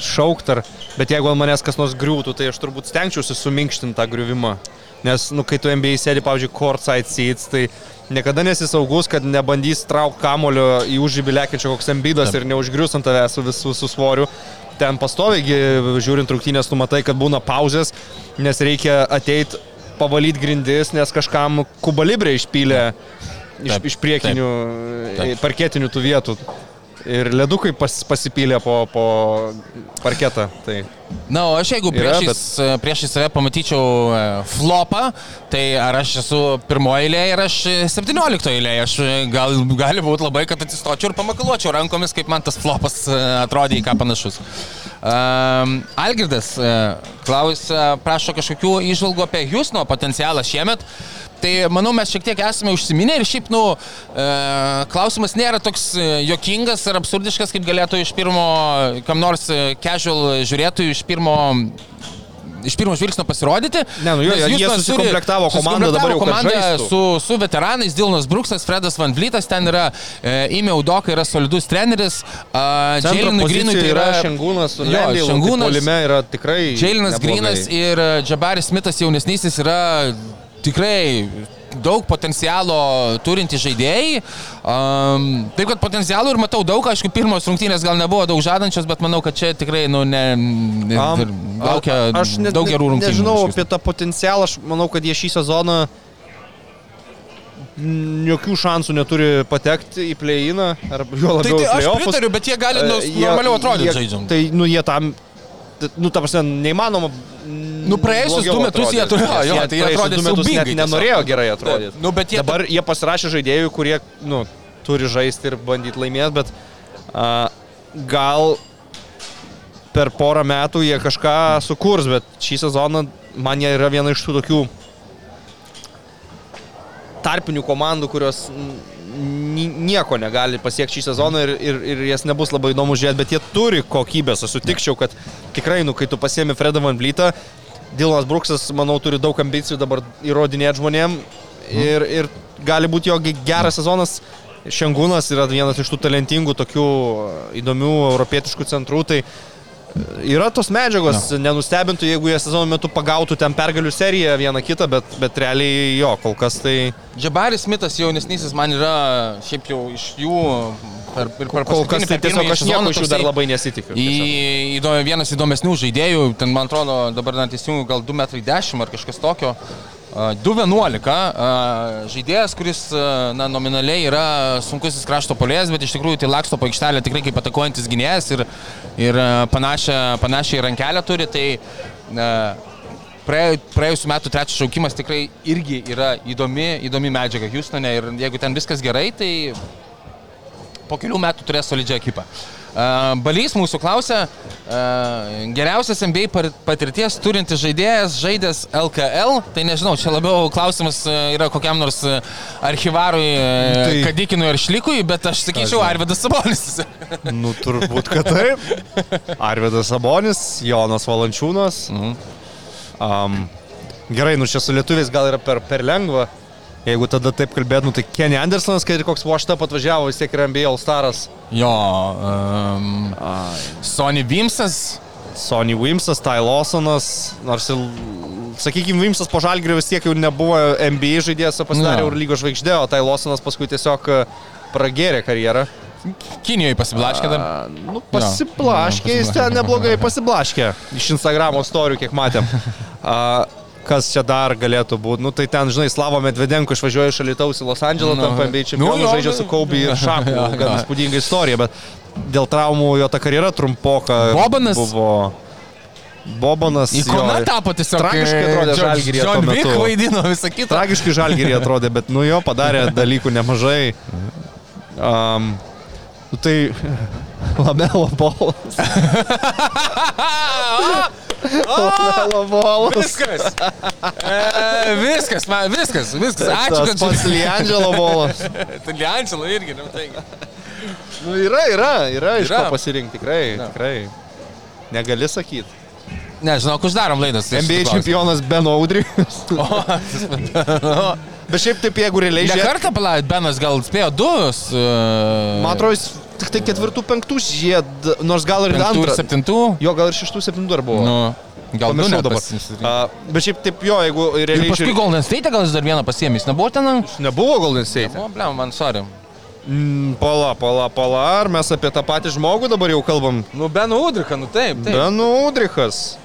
šaukt, ar, bet jeigu ant manęs kas nors griūtų, tai aš turbūt stengčiausi suminkštinti tą griuvimą. Nes, nu, kai tu MBA sėdi, pavyzdžiui, courtside seats, tai niekada nesi saugus, kad nebandys traukti kamulio į užžybį lekiančio koks ambidas ir neužgrius ant tavęs su visų su svoriu. Ten pastoviai, žiūrint rungtynės, tu matai, kad būna pauzės, nes reikia ateiti pavalyti grindis, nes kažkam kubalibrė išpylė iš, Taip, iš priekinių Taip. e, parketinių tų vietų. Ir ledukai pas, pasipylė po, po parketą. Tai Na, o aš jeigu Yra, priešais, bet... priešais save pamatyčiau e, flopą, tai ar aš esu pirmoji eilė ir aš 17 eilė. Aš e, gal, gali būti labai, kad atsistočiau ir pamakaluočiau rankomis, kaip man tas flopas e, atrodė į ką panašus. Um, Algirdas e, klausia, prašo kažkokių išvalgų apie Houstono potencialą šiemet. Tai manau, mes šiek tiek esame užsiminę ir šiaip, nu, e, klausimas nėra toks e, jokingas ar absurdiškas, kaip galėtų iš pirmo, kam nors e, casual žiūrėtojų iš pirmo iš pirmo žvilgsnio pasirodyti. Ne, nu jo, jie turi- susikomplektavo komandą, dabar jau, komandą su, su veteranais, Dilnas Bruksas, Fredas Van Vlytas, ten yra e, Ime Udoka, yra solidus treneris, Džeilinui Grinui tai yra Šengūnas, Šengūnas. Polime yra tikrai. Neblogai. Grinas ir e, Džabaris Smithas jaunesnysis yra tikrai daug potencialo turintys žaidėjai. Um, taip kad potencialų ir matau daug, aišku, pirmos rungtynės gal nebuvo daug žadančios, bet manau, kad čia tikrai nu, ne, laukia a- aš ne, daug gerų rungtynių. Nežinau iš apie tą potencialą, aš manau, kad jie šį sezoną jokių šansų neturi patekti į play-iną, Tai, tai aš pritariu, bet jie gali nu, jie- normaliau atrodyti žaidžiant. Tai, nu, jie tam, nu, ta prasme, neįmanoma. Nu, praėjusius du metus jie turėjo, jo, tai jie atrodė du metus net nenorėjo gerai atrodyti. Nu, bet jie Dabar jie pasirašė žaidėjų, kurie, nu, turi žaisti ir bandyti laimėti, bet a, gal per porą metų jie kažką sukurs, bet šį sezoną man jie yra viena iš tų tokių tarpinių komandų, kurios nieko negali pasiekti šį sezoną ir, ir, ir jas nebus labai įdomu žiūrėti, bet jie turi kokybės. Aš sutikčiau, kad tikrai, nu, kai tu pasiemi Fredą Van Blytą, Dilanas Bruksas, manau, turi daug ambicijų dabar įrodinėti žmonėm ir, ir gali būti jo ge- geras sezonas. Šengūnas yra vienas iš tų talentingų, tokių įdomių europietiškų centrų. Tai yra tos medžiagos, no. nenustebintų, jeigu jie sezono metu pagautų ten pergalių seriją vieną kitą, bet, bet realiai jo, kol kas tai... Džabaris Smithas jaunesnysis man yra šiaip jau iš jų per, per, per Kol kas tai tiesiog aš nieko iš jų dar labai nesitikiu. Į, įdomi, vienas įdomesnių žaidėjų, ten man atrodo dabar net įsijungiu gal 2,10 m ar kažkas tokio. A, 2.11. a, Žaidėjas, kuris na, nominaliai yra sunkusis krašto polės, bet iš tikrųjų tai laksto po aikštelę tikrai kaip atakuojantis gynėjas ir, ir panašią, panašią rankelę turi. Tai a, praėjo- praėjusiu metu trečias šaukimas tikrai irgi yra įdomi, įdomi medžiaga Houstone ir jeigu ten viskas gerai, tai po kelių metų turės solidžią ekipą. Balys mūsų klausia, a, geriausias par- patirties turintis žaidėjas žaidęs LKL, tai nežinau, čia labiau klausimas yra kokiam nors archivarui. Tai- Kadikinui ar Šlikui, bet aš sakyčiau Arvidas Sabonis. Nu, turbūt, kad taip. Arvidas Sabonis, Jonas Valančiūnas. Mhm. Um, gerai, nu čia su lietuviais gal yra per, per lengva. Jeigu tada taip kalbėtum, tai Kenny Andersonas, kai ir koks Washtap atvažiavo, vis tiek yra NBA All Staras. Jo, um, Sony Vimsas, Sonny Wimsas, Ty Lawsonas, nors ir, sakykime, Wimsas po žalgrių vis tiek jau nebuvo NBA žaidėjas, o pasidarė Jo. ir lygos žvaigždė, o Ty Lawsonas paskui tiesiog e, pragėrė karjerą. Kinijoje pasiblaškė dar. A, Nu, pasiblaškė, jis ten neblogai pasiblaškė. Iš Instagramo istorijų, kiek matėm. A, kas čia dar galėtų būti? Nu, tai ten, žinai, Slavo Medvedenko išvažiuoja iš Alitaus į Los Andželą, Nu, tampa NBA čempionu, nu, jo, žaidžia su nu. Kobe ir Šaku. Jo, Gan jo. įspūdinga istorija, bet dėl traumų jo ta karjera trumpoka. Bobanas? Buvo. Bobanas. Ikona jo, tapo tiesiog. Tragiškai atrodė Žalgiryje tuo John. Wick vaidino visą kitą. Tragiškai žalgyrį atrodė, bet nu jo padarė dalykų nemažai. Um, nu tai Lamelo bolas. Lamelo bolas. Viskas. E, viskas, man, viskas, viskas. Ačiū, kad pats Liandželo bolas. Tai Liančelo irgi, nu, tai. Nu yra, yra, yra iš Yra. ko pasirinkti, tikrai, tikrai. Negali sakyti. Nežinau, uždarom laidas. tai NBA čempionas Ben Audrius. Bet šiaip taip, jeigu realiai Ne žiūrėt, kartą palaid, Benas gal spėjo du. Uh, man atrodo, jis tik tai ketvirtų, penktų žied, nors gal ir penktų ir antrą. septintų. Jo, gal ir šeštų, septintų dar buvo. Nu, gal du dabar. A, bet šiaip taip jo, jeigu Ir realiai paskui Golden State gal jis dar vieną pasiemys. Nebuvo ten? nebuvo Golden State. O, blem, man sorry. Mm, pala, pala, pala, ar mes apie tą patį žmogų dabar jau kalbam? Nu, Ben Udrika, nu taip, taip. Benu Udrichas.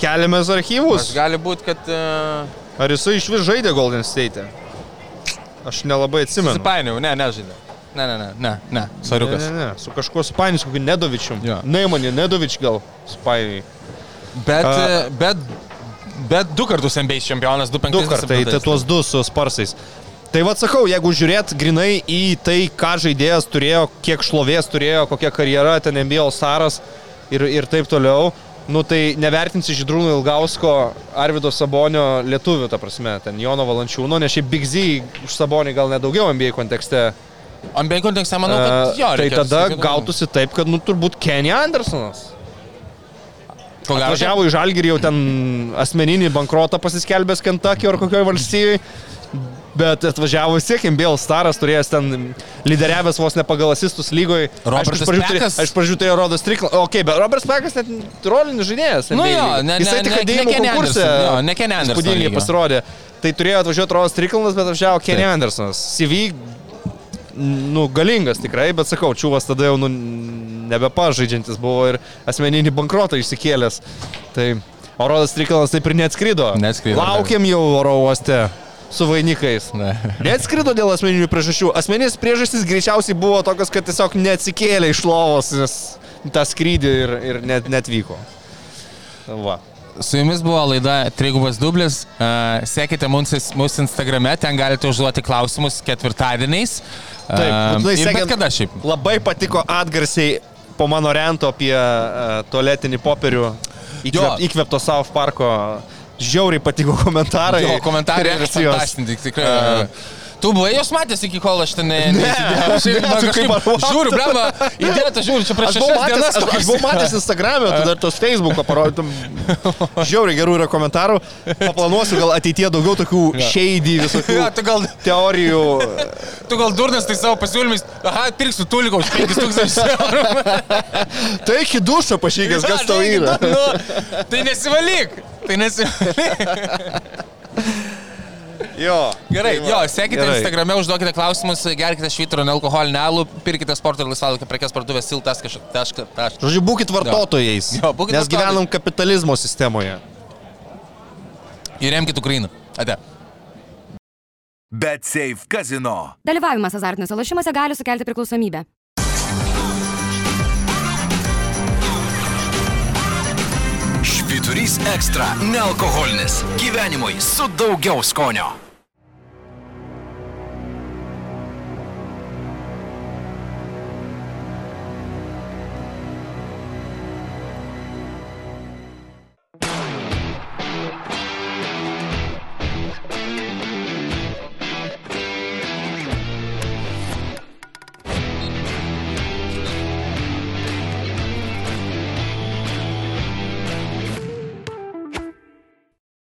Keliamės archyvus. Aš gali būti, kad... Uh, Ar jisai iš vis žaidė Golden State? Aš nelabai atsimenu. Susipainiau, ne, nežaidė. Ne, ne, ne, ne, ne, Ne, soriukas. ne, ne, su kažkuo supainius, kokiu Nedovičium. Jo. Neimanė, Nedovič gal supainiai. Bet, A- e, bet, bet du kartus NBA čempionas, du Du penktus. kartai, tai tuos du su sparsais. Tai vad sakau, jeigu žiūrėt grinai į tai, ką žaidėjas turėjo, kiek šlovės turėjo, kokia karjera ten NBA Saras ir, ir taip toliau, nu tai nevertinsi Žydrūno Ilgausko, Arvido Sabonio lietuvių, ta prasme, ten Jono Valančiūno, nes šiaip Big Z už Sabonį gal nedaugiau NBA kontekste. NBA kontekste manau, kad jo. E, tai reikėtų tada sakyti, gautųsi taip, kad nu turbūt Kenny Andersonas. Ko gero, Važiavo į Žalgirį jau ten asmeninį bankrotą pasiskelbęs Kentucky ar kokioje valstijoje. Bet atvažiavo vis tiek MBL Staras, turėjęs ten lyderiavęs vos ne pagal asistus lygoje. Robertas Pekas? Aš pradžiu turėjau Rodas Triklas. O, okay, bet Robertas Pekas net rolinis žaidėjas. Nu jo, lygoj. ne- Jisai ne- tik Kenny konkurse. Jo, ne Kenny Anderson Įspūdingai pasirodė. Tai turėjo atvažiuoti Rodas Triklas, bet atvažiavo Kenny Andersonas. CV, nu, galingas tikrai, bet sakau, čiūvas tada jau nu, nebepažaidžiantis buvo ir asmeninį bankrotą išsikėlęs. Tai o Rodas Triklas taip ir neatskrido. Neatskrido, Laukiam jau oro uoste su vainikais. Ne. Neatskrido dėl asmeninių priežasčių. Asmeninės priežastys greičiausiai buvo tokios, kad tiesiog neatsikėlė iš lovos, nes tą skrydį ir, ir net, netvyko. Va. Su jumis buvo laida Trigubas Dublis. Sekite mūsų Instagrame, ten galite užduoti klausimus ketvirtadieniais. Taip, Uh, būtinai sekit- kada šiaip. Labai patiko atgarsiai po mano rento apie uh, tualetinį popierių įkvėp, įkvėpto South Parko. Žiauriai patiko komentarai. Jo, komentarai reakcijos. tikrai. Uh, tu buvai jos matęs iki kol aš ten ne, Ne. Aš ne, tu kažkaip Žiūriu, blema, įdėta, žiūriu, čia prieš šešias dienas. aš, aš buvau matęs Instagram'e, tu dar tos Facebook'o parodytum. Žiauriai gerų yra komentarų. Paplanuosiu gal ateitie daugiau tokių shady visokių Ja, gal, teorijų. tu gal durnas tai savo pasiūlymais, aha, pirksiu tuliką už 5000 eurų. Tai iki dušo pašykęs, kas tau yra. Nu, tai nesivalyk. Tai nesivalyk. Jo. Gerai, Tai jo, sekite Gerai. Instagrame, užduokite klausimus, gerkite švitro nealkoholinį alų, pirkite sporto ir laisvalaikio prekes parduotuvės siltas kažkas. Žodžiu, būkit vartotojais. Jo, būkit nes vartotojais. gyvenam kapitalizmo sistemoje. Ir remkite Ukrainą. Ate. Bet Safe kazino. Dalyvavimas azartiniuose lošimuose gali sukelti priklausomybę. Švyturys ekstra - nealkoholinis. Gyvenimui su daugiau skonio.